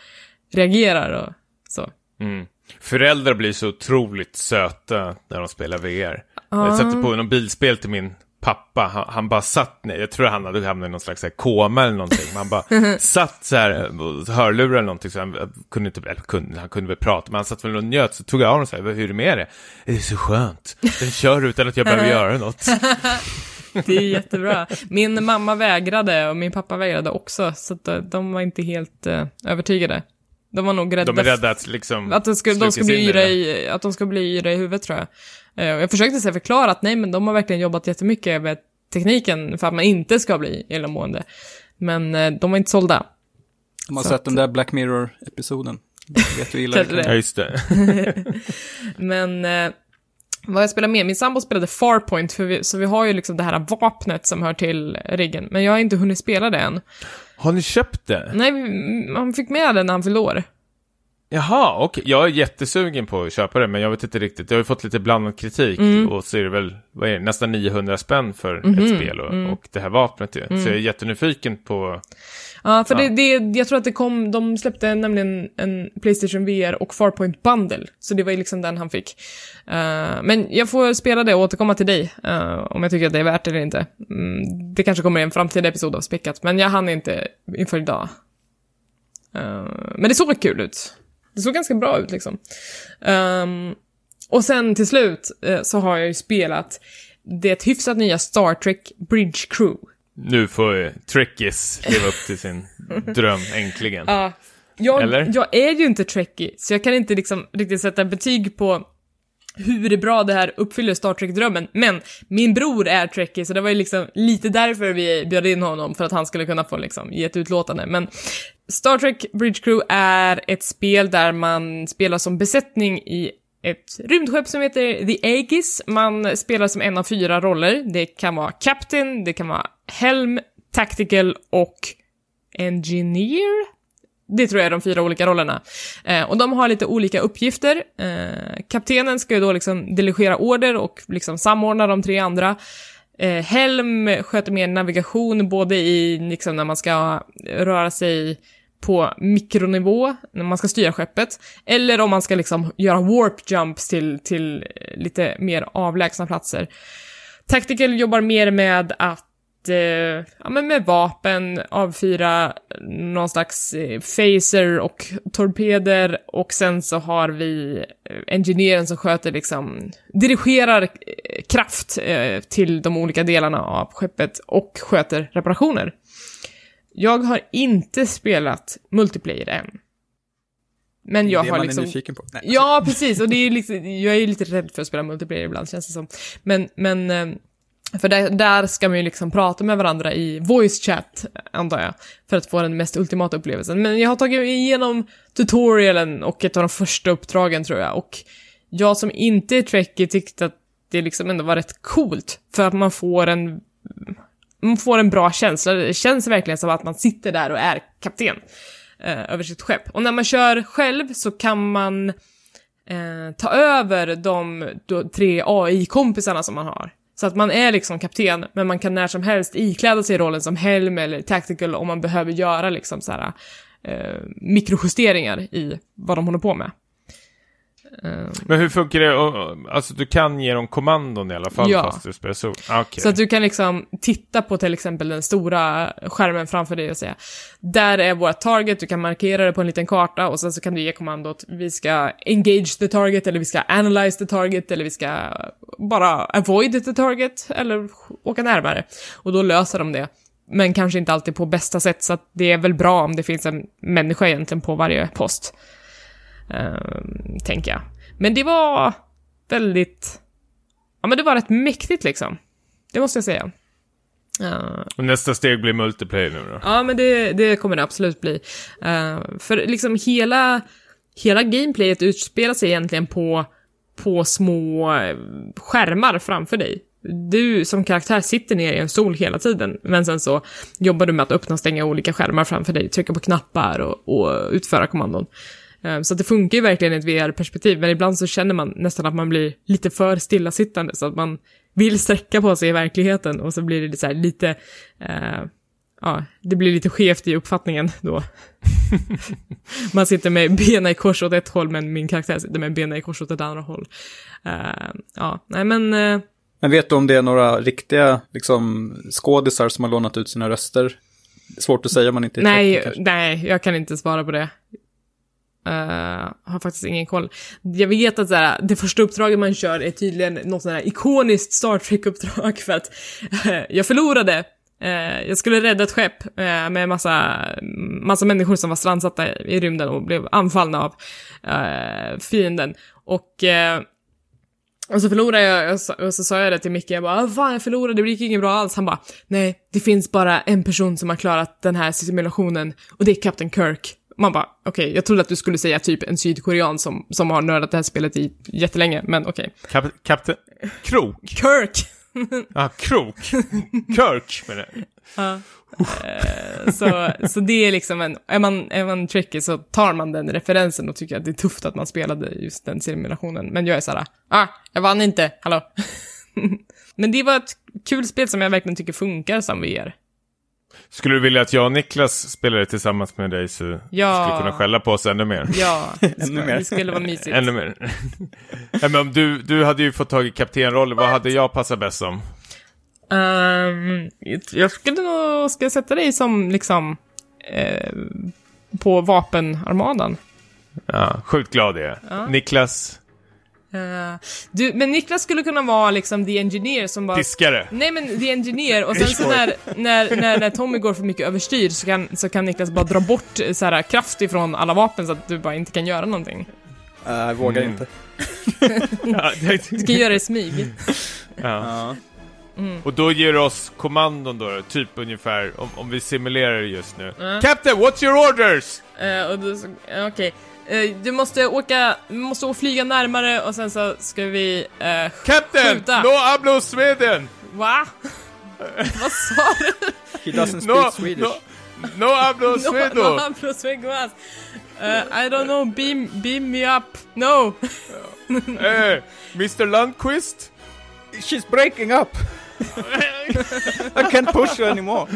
reagerar och så. Mm. Föräldrar blir så otroligt söta när de spelar VR. Jag satte på någon bilspel till min pappa, han, han, bara satt ner, jag tror han hade hamnat i någon slags här, koma eller någonting, men han bara satt så här, hörlurar eller någonting, så han kunde inte, eller kunde, han kunde väl prata, men han satt väl och njöt, så tog jag av honom så här, hur är det med det? Det är så skönt, den kör utan att jag behöver göra något. Det är jättebra. Min mamma vägrade och min pappa vägrade också, så eh, de var inte helt uh, övertygade. De var nog rädda. De är rädda att liksom... Att de ska, de ska bli yra i, att de ska bli yra i huvudet tror jag. Uh, jag försökte så förklara att nej, men de har verkligen jobbat jättemycket med tekniken för att man inte ska bli illamående. Men uh, de var inte sålda. De har så sett att... den där Black Mirror-episoden. vet du illa det. Ja, just det. men... Uh, vad jag spelar med? Min sambo spelade Farpoint, för vi, så vi har ju liksom det här vapnet som hör till riggen. Men jag har inte hunnit spela det än. Har ni köpt det? Nej, han fick med det när han fyllde år. Jaha, okej. Okay. Jag är jättesugen på att köpa det, men jag vet inte riktigt. Jag har ju fått lite blandad kritik mm. och så är det väl, vad är det, nästan 900 spänn för mm -hmm. ett spel och, mm. och, det här vapnet ju. Mm. Så jag är jättenyfiken på... Ja, för ja. Det, det, jag tror att det kom, de släppte nämligen en Playstation VR och Farpoint Bundle, så det var ju liksom den han fick. Uh, men jag får spela det och återkomma till dig, uh, om jag tycker att det är värt det eller inte. Mm, det kanske kommer i en framtida episod av Späckat, men jag hann inte inför idag. Uh, men det såg kul ut. Det såg ganska bra ut liksom. Um, och sen till slut uh, så har jag ju spelat det hyfsat nya Star Trek Bridge Crew. Nu får Trekkies leva upp till sin dröm, äntligen. Ja. Jag, Eller? jag är ju inte Trekkie, så jag kan inte liksom riktigt sätta betyg på hur bra det här uppfyller Star Trek-drömmen. Men min bror är Trekkie, så det var ju liksom lite därför vi bjöd in honom, för att han skulle kunna få liksom ge ett utlåtande. Men Star Trek Bridge Crew är ett spel där man spelar som besättning i ett rymdskepp som heter The Aegis. Man spelar som en av fyra roller. Det kan vara Captain, det kan vara Helm, Tactical och Engineer. Det tror jag är de fyra olika rollerna. Eh, och de har lite olika uppgifter. Eh, kaptenen ska ju då liksom delegera order och liksom samordna de tre andra. Eh, Helm sköter mer navigation, både i liksom när man ska röra sig på mikronivå, när man ska styra skeppet, eller om man ska liksom göra warp jumps till, till eh, lite mer avlägsna platser. Tactical jobbar mer med att eh, ja, men med vapen, avfyra någon slags eh, phaser och torpeder och sen så har vi eh, engineeren som sköter liksom, dirigerar eh, kraft eh, till de olika delarna av skeppet och sköter reparationer. Jag har inte spelat multiplayer än. Men jag det har man liksom... är nyfiken på. Nej. Ja, precis. Och det är liksom, jag är lite rädd för att spela multiplayer ibland, känns det som. Men, men eh, för där, där ska man ju liksom prata med varandra i voice chat, antar jag, för att få den mest ultimata upplevelsen. Men jag har tagit igenom tutorialen och ett av de första uppdragen, tror jag. Och jag som inte är trekkie tyckte att det liksom ändå var rätt coolt, för att man får en man får en bra känsla. Det känns verkligen som att man sitter där och är kapten eh, över sitt skepp. Och när man kör själv så kan man eh, ta över de då, tre AI-kompisarna som man har. Så att man är liksom kapten, men man kan när som helst ikläda sig rollen som helm eller tactical om man behöver göra liksom så här, eh, mikrojusteringar i vad de håller på med. Ehm. Men hur funkar det? Alltså du kan ge dem kommandon i alla fall ja. fast du spelar så? Ah, okay. Så att du kan liksom titta på till exempel den stora skärmen framför dig och säga där är vårt target, du kan markera det på en liten karta och sen så kan du ge kommandot vi ska engage the target eller vi ska analyze the target eller vi ska bara avoid the target eller åka närmare. Och då löser de det. Men kanske inte alltid på bästa sätt så att det är väl bra om det finns en människa egentligen på varje post. Uh, tänker jag. Men det var väldigt... Ja, men det var rätt mäktigt liksom. Det måste jag säga. Uh, nästa steg blir multiplayer nu då? Ja, men det, det kommer det absolut bli. Uh, för liksom hela, hela gameplayet utspelar sig egentligen på, på små skärmar framför dig. du som karaktär sitter ner i en stol hela tiden, men sen så jobbar du med att öppna och stänga olika skärmar framför dig, trycka på knappar och, och utföra kommandon. Eh, Så att det funkar ju verkligen i ett VR-perspektiv, men ibland så känner man nästan att man blir lite för stillasittande, så att man vill sträcka på sig i verkligheten och så blir det så här lite, eh, ja, det blir lite skevt i uppfattningen då. man sitter med benen i kors åt ett håll, men min karaktär sitter med benen i kors åt ett andra håll. Eh, ja, nej men, eh, Men vet du om det är några riktiga liksom, skådisar som har lånat ut sina röster? Svårt att säga om man inte är nej, nej, jag kan inte svara på det. Uh, har faktiskt ingen koll. Jag vet att såhär, det första uppdraget man kör är tydligen något sånt här ikoniskt Star Trek-uppdrag för att eh, jag förlorade. Uh, jag skulle rädda ett skepp med massa, massa människor som var strandsatta i rymden och blev anfallna av fienden. Och, och så förlorade jag och så, och så sa jag det till Micke, jag bara ah, fan jag förlorade, det gick inget bra alls. Han bara nej, det finns bara en person som har klarat den här simulationen och det är Captain Kirk. Man bara, okej, jag trodde att du skulle säga typ en sydkorean som, som har nördat det här spelet i jättelänge, men okej. Kap Kapten... Krok? Kirk! Ja, Krok. Kirk menar jag. Ja. Eh, så, så det är liksom en, är man, är man tricky så tar man den referensen och tycker att det är tufft att man spelade just den simulationen. Men jag är såhär, ah, jag vann inte, hallå. Men det var ett kul spel som jag verkligen tycker funkar som VR. Skulle du vilja att jag och Niklas spelade tillsammans med dig så Ja. skulle kunna skälla på oss ännu mer? Ja, det, Ännu mer. det skulle vara mysigt. Ännu mer. ja, men om du, du hade ju fått tag i kaptenrollen, vad hade jag passat bäst som? Ehm, jag skulle nog, ska sätta dig som liksom, eh, på vapenarmadan. Ja, sjukt glad är jag. Ja. Niklas, Eh, du, men Niklas skulle kunna vara liksom the engineer som bara... diskare. Nej men the engineer, och sen så när, när, när, när Tommy går för mycket överstyr så kan, så kan Niklas bara dra bort så här, kraft ifrån alla vapen så att du bara inte kan göra någonting. Eh, jag vågar Mm. inte. Du kan göra det i smyg. ja. Ja. Och då ger du oss kommandon då, typ ungefär, om, om vi simulerar det just nu. Ja. Captain, what's your orders? Eh, okej. Eh, du måste åka, du måste flyga närmare och sen så ska vi, eh, Captain, Skjuta. no hablo Sweden! va? Vad sa du? He doesn't speak No, Swedish. no, no hablo No, Svedo! no, I'm from Sweden. Uh, I don't know, beam, beam me up. No. Eh, Mr Lundqvist? She's breaking up! I can't push her anymore.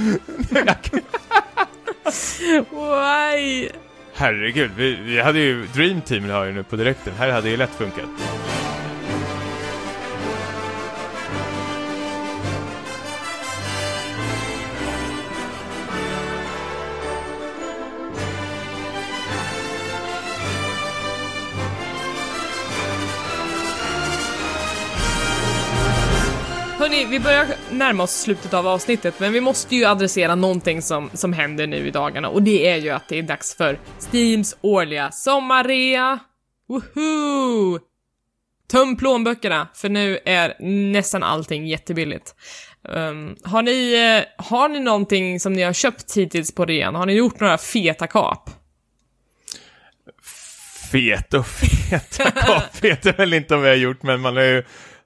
Why? Herregud, vi, vi hade ju Dream Team har ju nu på direkten. Här hade ju lätt funkat. Hörni, vi börjar närma oss slutet av avsnittet, men vi måste ju adressera någonting som, som händer nu i dagarna och det är ju att det är dags för Steams årliga sommarrea. Woohoo! Töm plånböckerna, för nu är nästan allting jättebilligt. Um, har, ni, eh, har ni någonting som ni har köpt hittills på rean? Har ni gjort några feta kap? Fet och feta kap vet jag väl inte om vi har gjort, men man har ju,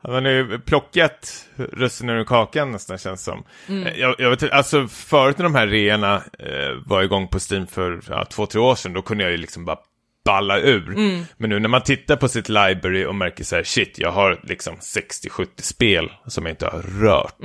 man har ju plockat russinen ur kakan nästan känns som. Eh, Jag, jag vet alltså förut när de här reorna eh, var igång på Steam för ja, två, tre år sedan, då kunde jag ju liksom bara balla ur. Men nu när man tittar på sitt library och märker så här, shit, jag har liksom 60-70 spel som jag inte har rört.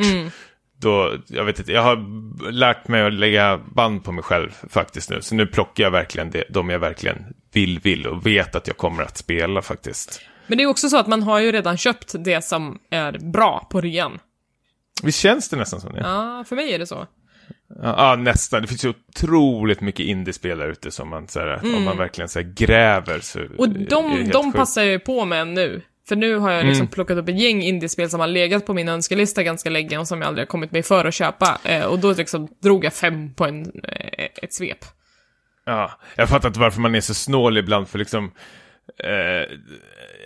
Då, jag vet inte, jag har lärt mig att lägga band på mig själv faktiskt nu. Så nu plockar jag verkligen det, de jag verkligen vill, vill och vet att jag kommer att spela faktiskt. Men det är också så att man har ju redan köpt det som är bra på rean. Visst känns det nästan som det? Ja, för mig är det så. Ja, nästan. Det finns ju otroligt mycket indiespel där ute som man, så här, om man verkligen så här, gräver så Mm. Och de, de passar jag ju på med nu. För nu har jag liksom Mm. plockat upp ett gäng indiespel som har legat på min önskelista ganska länge och som jag aldrig har kommit mig för att köpa. Eh, och då liksom drog jag fem på en, eh, ett svep. Ja, jag fattar inte varför man är så snål ibland för liksom Eh,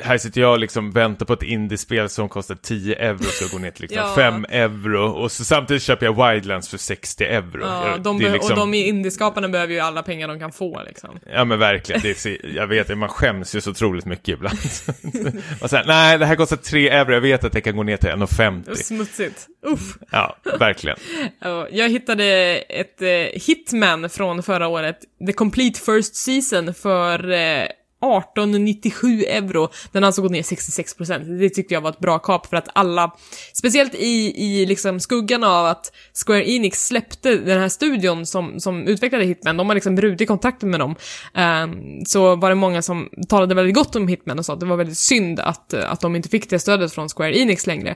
här sitter jag och liksom väntar på ett indiespel som kostar 10 euro ska gå ner till liksom Ja. 5 euro och så samtidigt köper jag Wildlands för 60 euro. Ja, de det är liksom- Och de indieskaparna behöver ju alla pengar de kan få liksom. Ja men verkligen, det är, jag vet man skäms ju så otroligt mycket ibland. och här, nej det här kostar 3 euro, jag vet att det kan gå ner till 1,50. Smutsigt. Uff. Ja, verkligen. Ja, Jag hittade ett eh, Hitman från förra året, The Complete First Season, för eh, 1897 euro. Den har alltså gått ner 66%. Det tyckte jag var ett bra kap för att alla, speciellt i, i liksom skuggan av att Square Enix släppte den här studion som, som utvecklade Hitman, de har liksom brutit kontakten med dem, ehm, så var det många som talade väldigt gott om Hitman och sa att det var väldigt synd att, att de inte fick det stödet från Square Enix längre.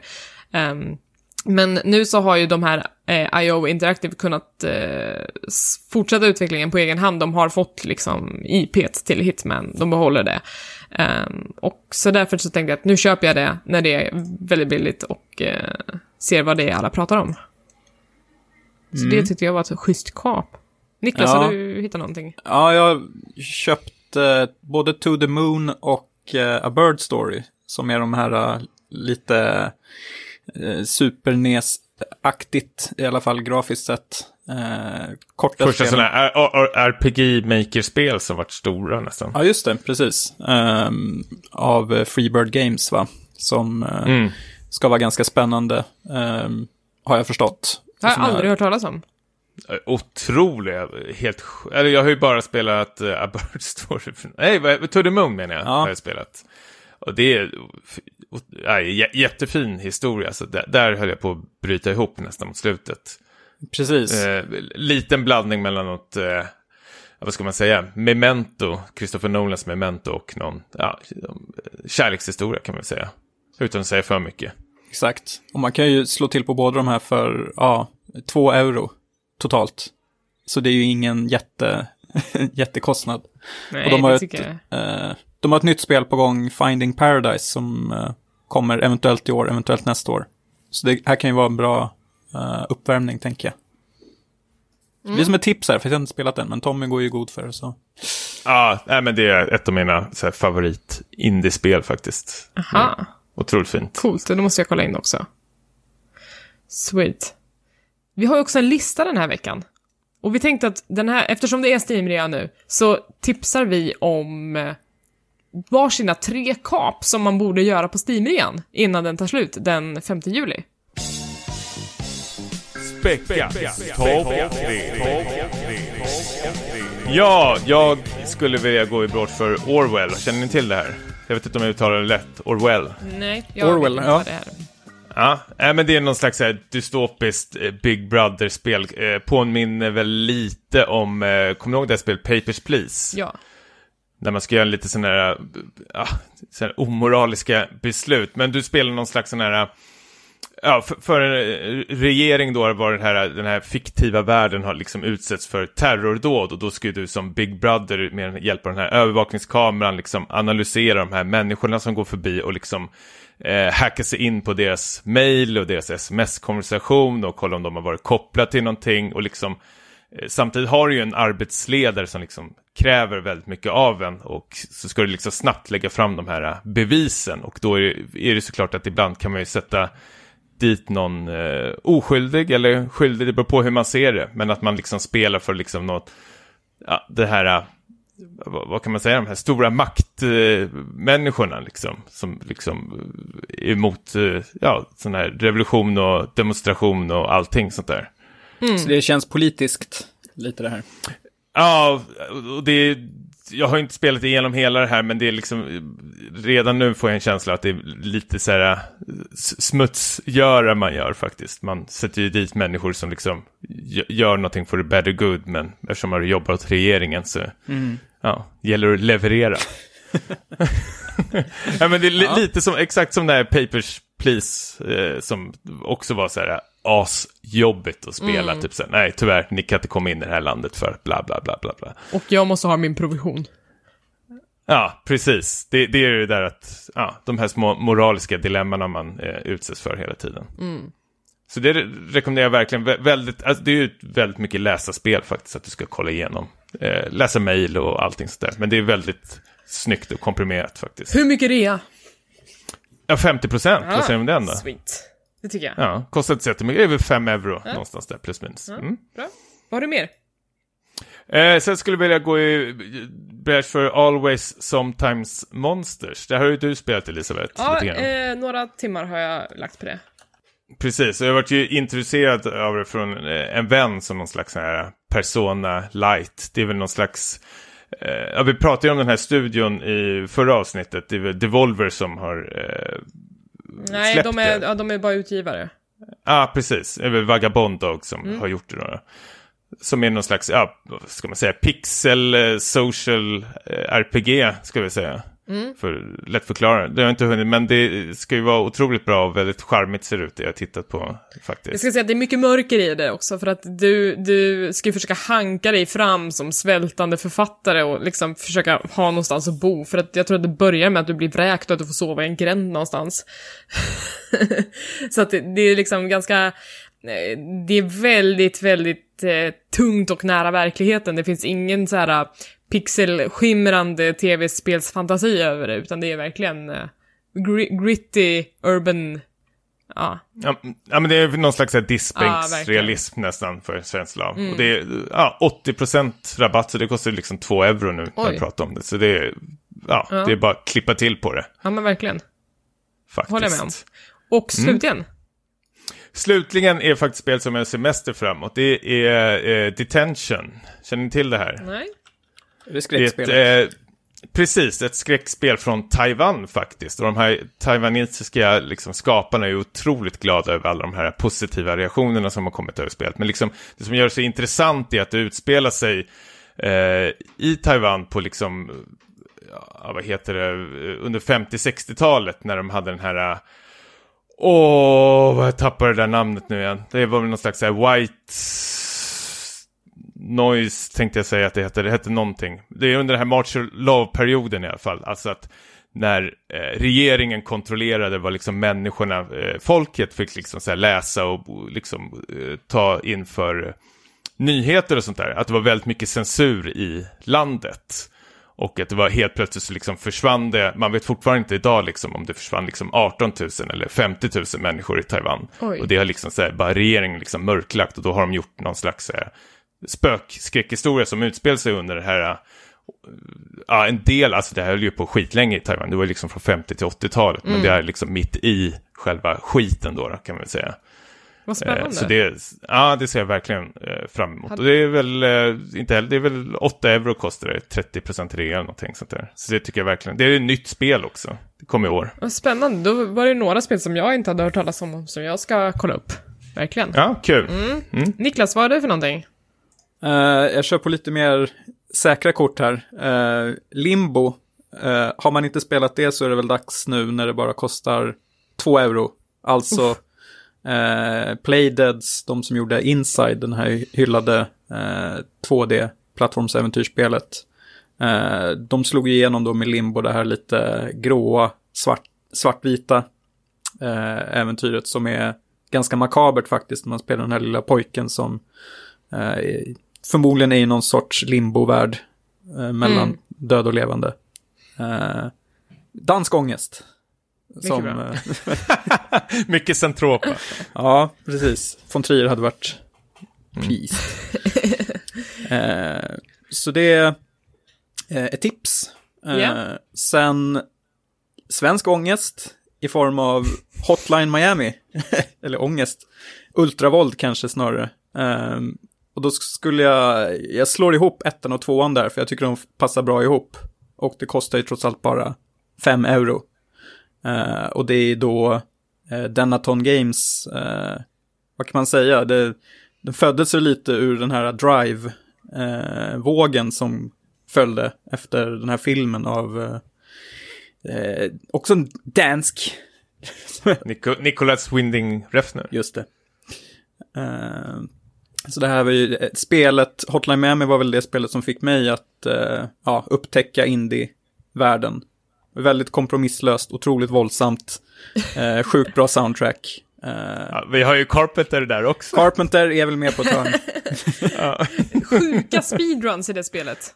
Ehm, men nu så har ju de här eh, IO Interactive kunnat eh, fortsätta utvecklingen på egen hand. De har fått liksom IP till Hitman, de behåller det. Ehm, och så därför så tänkte jag att nu köper jag det när det är väldigt billigt och eh, ser vad det är alla pratar om. Så det tyckte jag var ett schysst kap. Niklas, Ja. har du hittat någonting? Ja, jag har köpt eh, både To the Moon och eh, A Bird Story. Som är de här eh, lite eh, Super NES-aktigt, i alla fall grafiskt sett. Eh, korta Första spel. sådana här RPG-maker-spel som varit stora nästan. Ja, just det, precis. Ehm, av eh, Freebird Games, va? Som eh, Mm. ska vara ganska spännande, ehm, har jag förstått. Det har jag aldrig hört talas om. Otroliga, helt Eller jag har ju bara spelat uh, A Bird Story. Nej, the Moon menar jag. Ja. Har jag spelat. Och det är nej, jä- jättefin historia. Så där, där höll jag på att bryta ihop nästan mot slutet. Precis. Eh, liten blandning mellan något, eh, vad ska man säga, Memento, Christopher Nolans Memento och någon ja, kärlekshistoria kan man väl säga. Utan att säga för mycket. Exakt. Och man kan ju slå till på båda de här för, ja, två euro totalt. Så det är ju ingen jätte, jättekostnad. Nej, och de har, det ett, tycker jag. eh, de har ett nytt spel på gång, Finding Paradise, som eh, kommer eventuellt i år, eventuellt nästa år. Så det här kan ju vara en bra eh, uppvärmning, tänker jag. Det är som ett tips här, för jag har inte spelat den, men Tommy går ju god för det. Så. Ja, nej, men det är ett av mina så här, favorit indiespel faktiskt. Aha. Otroligt fint. Coolt, då måste jag kolla in också. Sweet. Vi har ju också en lista den här veckan. Och vi tänkte att den här, eftersom det är Steam-rea nu, så tipsar vi om eh, varsina tre kap som man borde göra på Steam-rean innan den tar slut den 5 juli. Ja, jag skulle vilja gå i bråd för Orwell. Känner ni till det här? Jag vet inte om jag uttalar det rätt. Orwell. Nej, jag Orwell, vet inte ja. vad det är. Ja, men det är någon slags här, dystopiskt eh, Big Brother-spel. Eh, påminner väl lite om, eh, kommer ni ihåg det här spelet Papers, Please? Ja. Där man ska göra lite sådana här, äh, ja, sådana här omoraliska beslut. Men du spelar någon slags sån här, ja, för, för en regering då var den här, den här fiktiva världen har liksom utsätts för terrordåd och då ska ju du som Big Brother med hjälp av den här övervakningskameran liksom analysera de här människorna som går förbi och liksom eh, hacka sig in på deras mail och deras sms-konversation och kolla om de har varit kopplade till någonting och liksom eh, Samtidigt har du ju en arbetsledare som liksom kräver väldigt mycket av en och så ska du liksom snabbt lägga fram de här eh, bevisen. Och då är det, är det såklart att ibland kan man ju sätta dit någon eh, oskyldig eller skyldig, det beror på hur man ser det, men att man liksom spelar för liksom något, ja, det här, eh, vad, vad kan man säga, de här stora maktmänniskorna liksom, som liksom är emot, eh, ja, sån här revolution och demonstration och allting sånt där. Så det känns politiskt, lite det här. Ja, och det är, jag har inte spelat igenom hela det här, men det är liksom, redan nu får jag en känsla att det är lite så här smutsgöra man gör faktiskt. Man sätter ju dit människor som liksom gö- gör någonting för the better good, men eftersom man jobbar åt regeringen så, ja, gäller det att leverera. ja, men det är li- lite som, exakt som det här Papers, Please, eh, som också var så här asjobbigt att spela. Typ så nej tyvärr, ni kan inte komma in i det här landet för bla bla bla bla bla. Och jag måste ha min provision. Ja, precis. Det, det är ju det där att, ja, de här små moraliska dilemmana man eh, utsätts för hela tiden. Så det re- rekommenderar jag verkligen. Vä- Väldigt, alltså det är ju väldigt mycket läsa spel faktiskt, att du ska kolla igenom. Eh, läsa mejl och allting sådär. Men det är väldigt snyggt och komprimerat faktiskt. Hur mycket rea? Ja, 50 procent, vad säger du om den då? Sweet. Det tycker jag. Ja, kostar inte så jättemycket, över 5 euro någonstans där, plus minus. Ja. Mm. Bra. Vad har du mer? Eh, sen skulle jag vilja gå i bräsch för Always Sometimes Monsters. Det här har ju du spelat Elisabeth. Ja, eh, några timmar har jag lagt på det. Precis, jag varit ju introducerad av det från eh, en vän som någon slags här persona light. Det är väl någon slags... Eh, ja, vi pratade ju om den här studion i förra avsnittet. Det är väl Devolver som har... Eh, Nej, de är, ja, de är bara utgivare. ah, precis. Vagabond Dog som Mm. har gjort det då. Som är någon slags, ja, vad ska man säga, pixel eh, social eh, RPG, ska vi säga. Mm. För lätt förklara. Det har jag inte hunnit, men det ska ju vara otroligt bra och väldigt charmigt ser det ut det jag har tittat på faktiskt. Jag ska säga att det är mycket mörker i det också, för att du, du ska ju försöka hanka dig fram som svältande författare och liksom försöka ha någonstans att bo, för att jag tror att det börjar med att du blir vräkt och att du får sova i en gränd någonstans. Så att det, det är liksom ganska, eh, det är väldigt, väldigt eh, tungt och nära verkligheten. Det finns ingen så här pixelskimrande tv-spelsfantasi över det, utan det är verkligen eh, gri- gritty, urban, ja. Ja, ja, men det är någon slags här Ja, diskbänksrealism nästan för svenskt lag. Mm. Och det är ja, 80% rabatt, så det kostar liksom 2 euro nu när Oj. jag pratar om det. Så det är, ja, Ja. det är bara att klippa till på det. Ja men verkligen. Faktiskt. Håller jag med om. Och slutligen, Slutligen är faktiskt spel som jag ser mest framåt. Det är eh, Detention. Känner ni till det här? nej? Det är skräckspelet? ett, eh, precis, ett skräckspel från Taiwan faktiskt. Och de här taiwanesiska liksom, skaparna är otroligt glada över alla de här positiva reaktionerna som har kommit över spelet. Men liksom, det som gör det så intressant är att det utspelar sig eh, i Taiwan på liksom, ja, vad heter det, under 50-60-talet när de hade den här eh, Åh, vad jag tappade det där namnet nu igen. Det var väl någon slags så här white noise tänkte jag säga att det hette. Det hette någonting. Det är under den här martial law-perioden i alla fall. Alltså att när eh, regeringen kontrollerade vad liksom människorna, eh, folket fick liksom så läsa och och liksom eh, ta inför nyheter och sånt där. Att det var väldigt mycket censur i landet. Och att det var helt plötsligt så liksom försvann det, man vet fortfarande inte idag liksom om det försvann liksom 18 000 eller 50 000 människor i Taiwan. Oj. Och det har liksom så här, bara regeringen liksom mörklagt och då har de gjort någon slags så här, spökskräckhistoria som utspelar sig under det här, äh, ja en del, alltså det här höll ju på skitlänge i Taiwan, det var liksom från 50 till 80-talet, men det är liksom mitt i själva skiten då, kan man väl säga. Vad Eh, spännande. Så det, ja, det ser jag verkligen eh, fram emot. Och det är väl, eh, inte heller, det är väl 8 euro kostar det, 30% rea eller någonting sånt där. Så det tycker jag verkligen, det är ett nytt spel också. Det kommer i år. Vad spännande, då var det några spel som jag inte hade hört talas om som jag ska kolla upp. Verkligen. Ja, kul. Niklas, vad är det för någonting? Eh, jag kör på lite mer säkra kort här. Eh, Limbo. Eh, har man inte spelat det så är det väl dags nu när det bara kostar 2 euro. Alltså Playdeads, de som gjorde Inside, den här hyllade eh, 2D-plattformsäventyrsspelet. Eh, de slog igenom då med Limbo det här lite gråa, svart, svartvita äventyret som är ganska makabert faktiskt. Man spelar den här lilla pojken som eh, förmodligen är i någon sorts limbovärld eh, mellan Mm. död och levande. Eh, dansk ångest. Som, bra. eh, Mycket centropa. ja, precis. Von Trier hade varit pleased. eh, så det är eh, ett tips. Eh, Ja. Sen svensk ångest i form av Hotline Miami. Eller ångest. Ultravåld kanske snarare. Eh, och då skulle jag, jag slår ihop ettan och tvåan där, för jag tycker de passar bra ihop. Och det kostar ju trots allt bara 5 euro. Eh, och det är då eh, Denaton Games, eh, vad kan man säga, det, den föddes ju lite ur den här Drive-vågen som följde efter den här filmen av, också en dansk, Nico, Nicolas Winding Refner. just det. Eh, så det här var ju, eh, spelet, Hotline Miami var väl det spelet som fick mig att eh, ja, upptäcka indie-världen. Väldigt kompromisslöst, otroligt våldsamt, eh, sjukt bra soundtrack. Eh, Ja, vi har ju Carpenter där också. Carpenter är väl med på ett hörn. Sjuka speedruns i det spelet.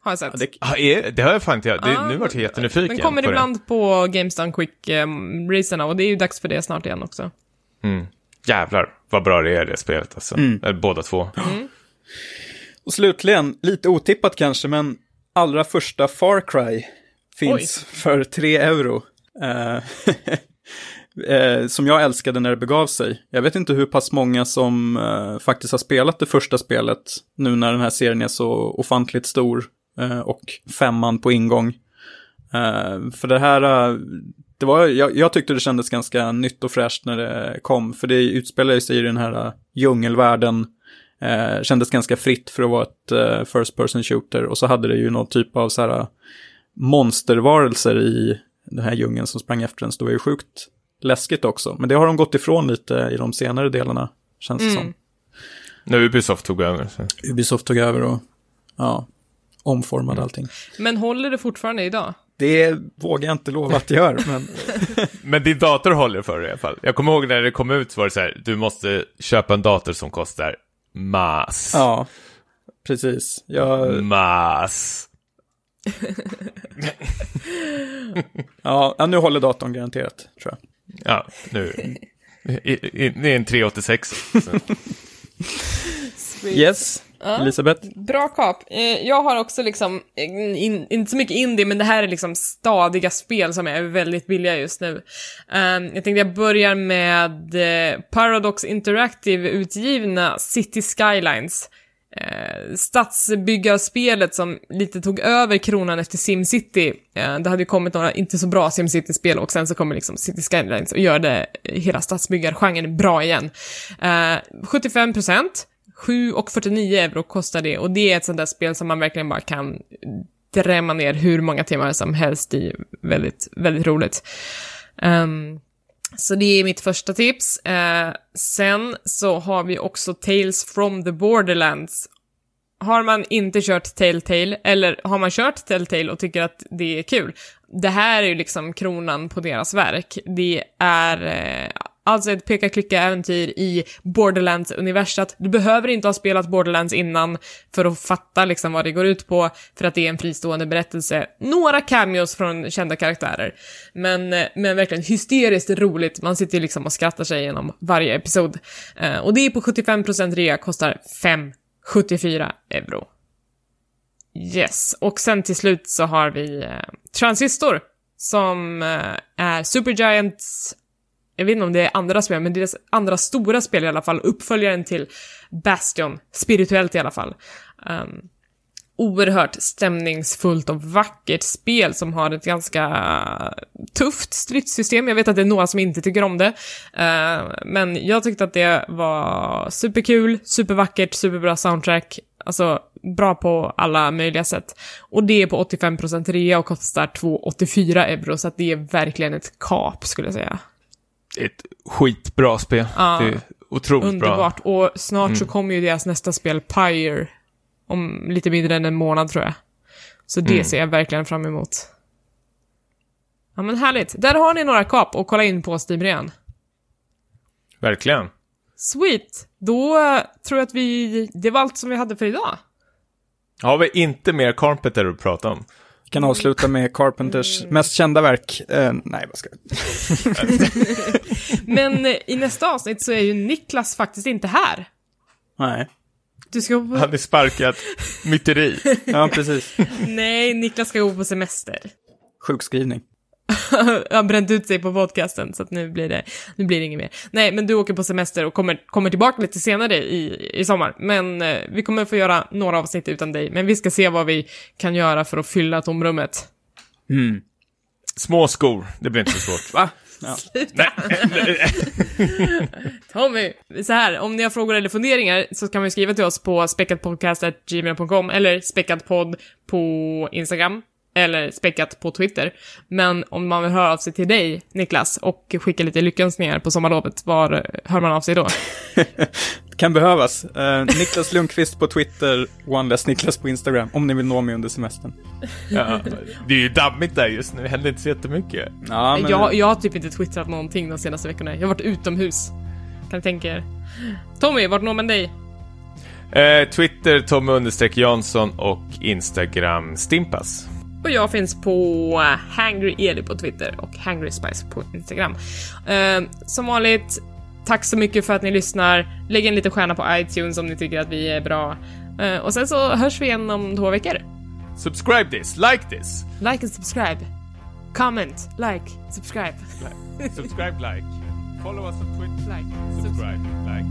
har jag sett. Ja, det, Ah, är, det har jag fan inte. Det, Ja, nu vart jag jättenyfiken Den kommer på ibland på Games Done Quick-racerna och det är ju dags för det snart igen också. det. Mm. Jävlar vad bra det är det spelet alltså. Mm. Eller, båda två. och slutligen, lite otippat kanske, men allra första Far Cry finns för 3 euro. Eh, eh, som jag älskade när det begav sig. Jag vet inte hur pass många som eh, faktiskt har spelat det första spelet nu när den här serien är så ofantligt stor eh, och femman på ingång. Eh, för det här, eh, det var, jag, jag tyckte det kändes ganska nytt och fräscht när det kom, för det utspelar sig i den här eh, djungelvärlden. Eh, kändes ganska fritt för att vara ett eh, first person shooter och så hade det ju någon typ av så här eh, monstervarelser i den här djungeln som sprang efter den, så det var ju sjukt läskigt också. Men det har de gått ifrån lite i de senare delarna, känns det som. När Ubisoft tog över. Så. Ubisoft tog över och ja, omformade allting. Men håller det fortfarande idag? Det vågar jag inte lova att det gör, men Men din dator håller för det i alla fall. Jag kommer ihåg när det kom ut så var det så här, du måste köpa en dator som kostar mass. ja, precis. Jag, Mass. ja, nu håller datorn garanterat, tror jag. Ja, nu. Det är en 386. Så. Yes, Elisabeth. Bra kap. Eh, jag har också liksom, eh, in, inte så mycket indie, men det här är liksom stadiga spel som är väldigt billiga just nu. Um, jag tänkte jag börjar med eh, Paradox Interactive utgivna City Skylines. Eh, stadsbyggarspelet som lite tog över kronan efter SimCity. Eh, det hade ju kommit några inte så bra SimCity-spel och sen så kommer liksom City Skylines och gör det hela stadsbyggargenren bra igen. Eh, 75 7,49 euro kostar det och det är ett sånt där spel som man verkligen bara kan drämma ner hur många timmar som helst i. Väldigt, väldigt roligt. Um, så det är mitt första tips. Uh, sen så har vi också Tales from the Borderlands. Har man inte kört Telltale, eller har man kört Telltale och tycker att det är kul, det här är ju liksom kronan på deras verk. Det är eh, alltså ett peka-klicka-äventyr i Borderlands-universat. Du behöver inte ha spelat Borderlands innan för att fatta liksom vad det går ut på, för att det är en fristående berättelse. Några cameos från kända karaktärer, men, eh, men verkligen hysteriskt roligt. Man sitter ju liksom och skrattar sig genom varje episod. Eh, och det är på 75% rea, kostar 5,74 euro. Yes, och sen till slut så har vi eh, Transistor, som eh, är Supergiants, jag vet inte om det är andra spel, men deras andra stora spel i alla fall, uppföljaren till Bastion, spirituellt i alla fall. Um, oerhört stämningsfullt och vackert spel som har ett ganska tufft stridssystem. Jag vet att det är några som inte tycker om det, ehm, men jag tyckte att det var superkul, supervackert, superbra soundtrack, alltså bra på alla möjliga sätt. Och det är på 85% rea och kostar 2,84 euro, så att det är verkligen ett kap skulle jag säga. Ett skitbra spel. Ja. Det är otroligt Underbart. bra. Och snart så kommer ju deras nästa spel, Pyre, om lite mindre än en månad tror jag. Så det Mm. ser jag verkligen fram emot. Ja men härligt. Där har ni några kap och kolla in på Steam redan. Verkligen. Sweet! Då eh, tror jag att vi... Det var allt som vi hade för idag. Har vi inte mer Carpenter att prata om? Kan avsluta med Carpenters mest kända verk. Eh, nej, vad ska jag? Men eh, i nästa avsnitt så är ju Niklas faktiskt inte här. Nej. Du ska på... Han är sparkat myteri. Ja, precis. Nej, Niklas ska gå på semester. Sjukskrivning. har bränt ut sig på podcasten, så att nu blir det, nu blir det inget mer. Nej, men du åker på semester och kommer, kommer tillbaka lite senare i, i sommar. Men eh, vi kommer få göra några avsnitt utan dig, men vi ska se vad vi kan göra för att fylla tomrummet. Mm. Små skor, det blir inte så svårt. Va? Ja. Sluta! Tommy, så här, om ni har frågor eller funderingar så kan man skriva till oss på späckatpodcast.gmail.com eller späckatpodd på Instagram eller späckat på Twitter. Men om man vill höra av sig till dig, Niklas, och skicka lite lyckönskningar på sommarlovet, var hör man av sig då? Kan behövas. Eh, Niklas Lundqvist på Twitter, OneLess Niklas på Instagram, om ni vill nå mig under semestern. Ja, det är ju dammigt där just nu, det händer inte så jättemycket. Ja, men... jag, jag har typ inte twittrat någonting de senaste veckorna. Jag har varit utomhus. Kan ni tänka er? Tommy, vart når man dig? Eh, Twitter Tommy understreck Jansson och Instagram Stimpas. Och jag finns på Hangry Eli på Twitter och Hangry Spice på Instagram. Eh, som vanligt, tack så mycket för att ni lyssnar. Lägg en liten stjärna på iTunes om ni tycker att vi är bra. Eh, och sen så hörs vi igen om två veckor. Subscribe this, like this. Like and subscribe. Comment, like, subscribe. Subscribe, like. Follow us on Twitter. Like, Subscribe, like.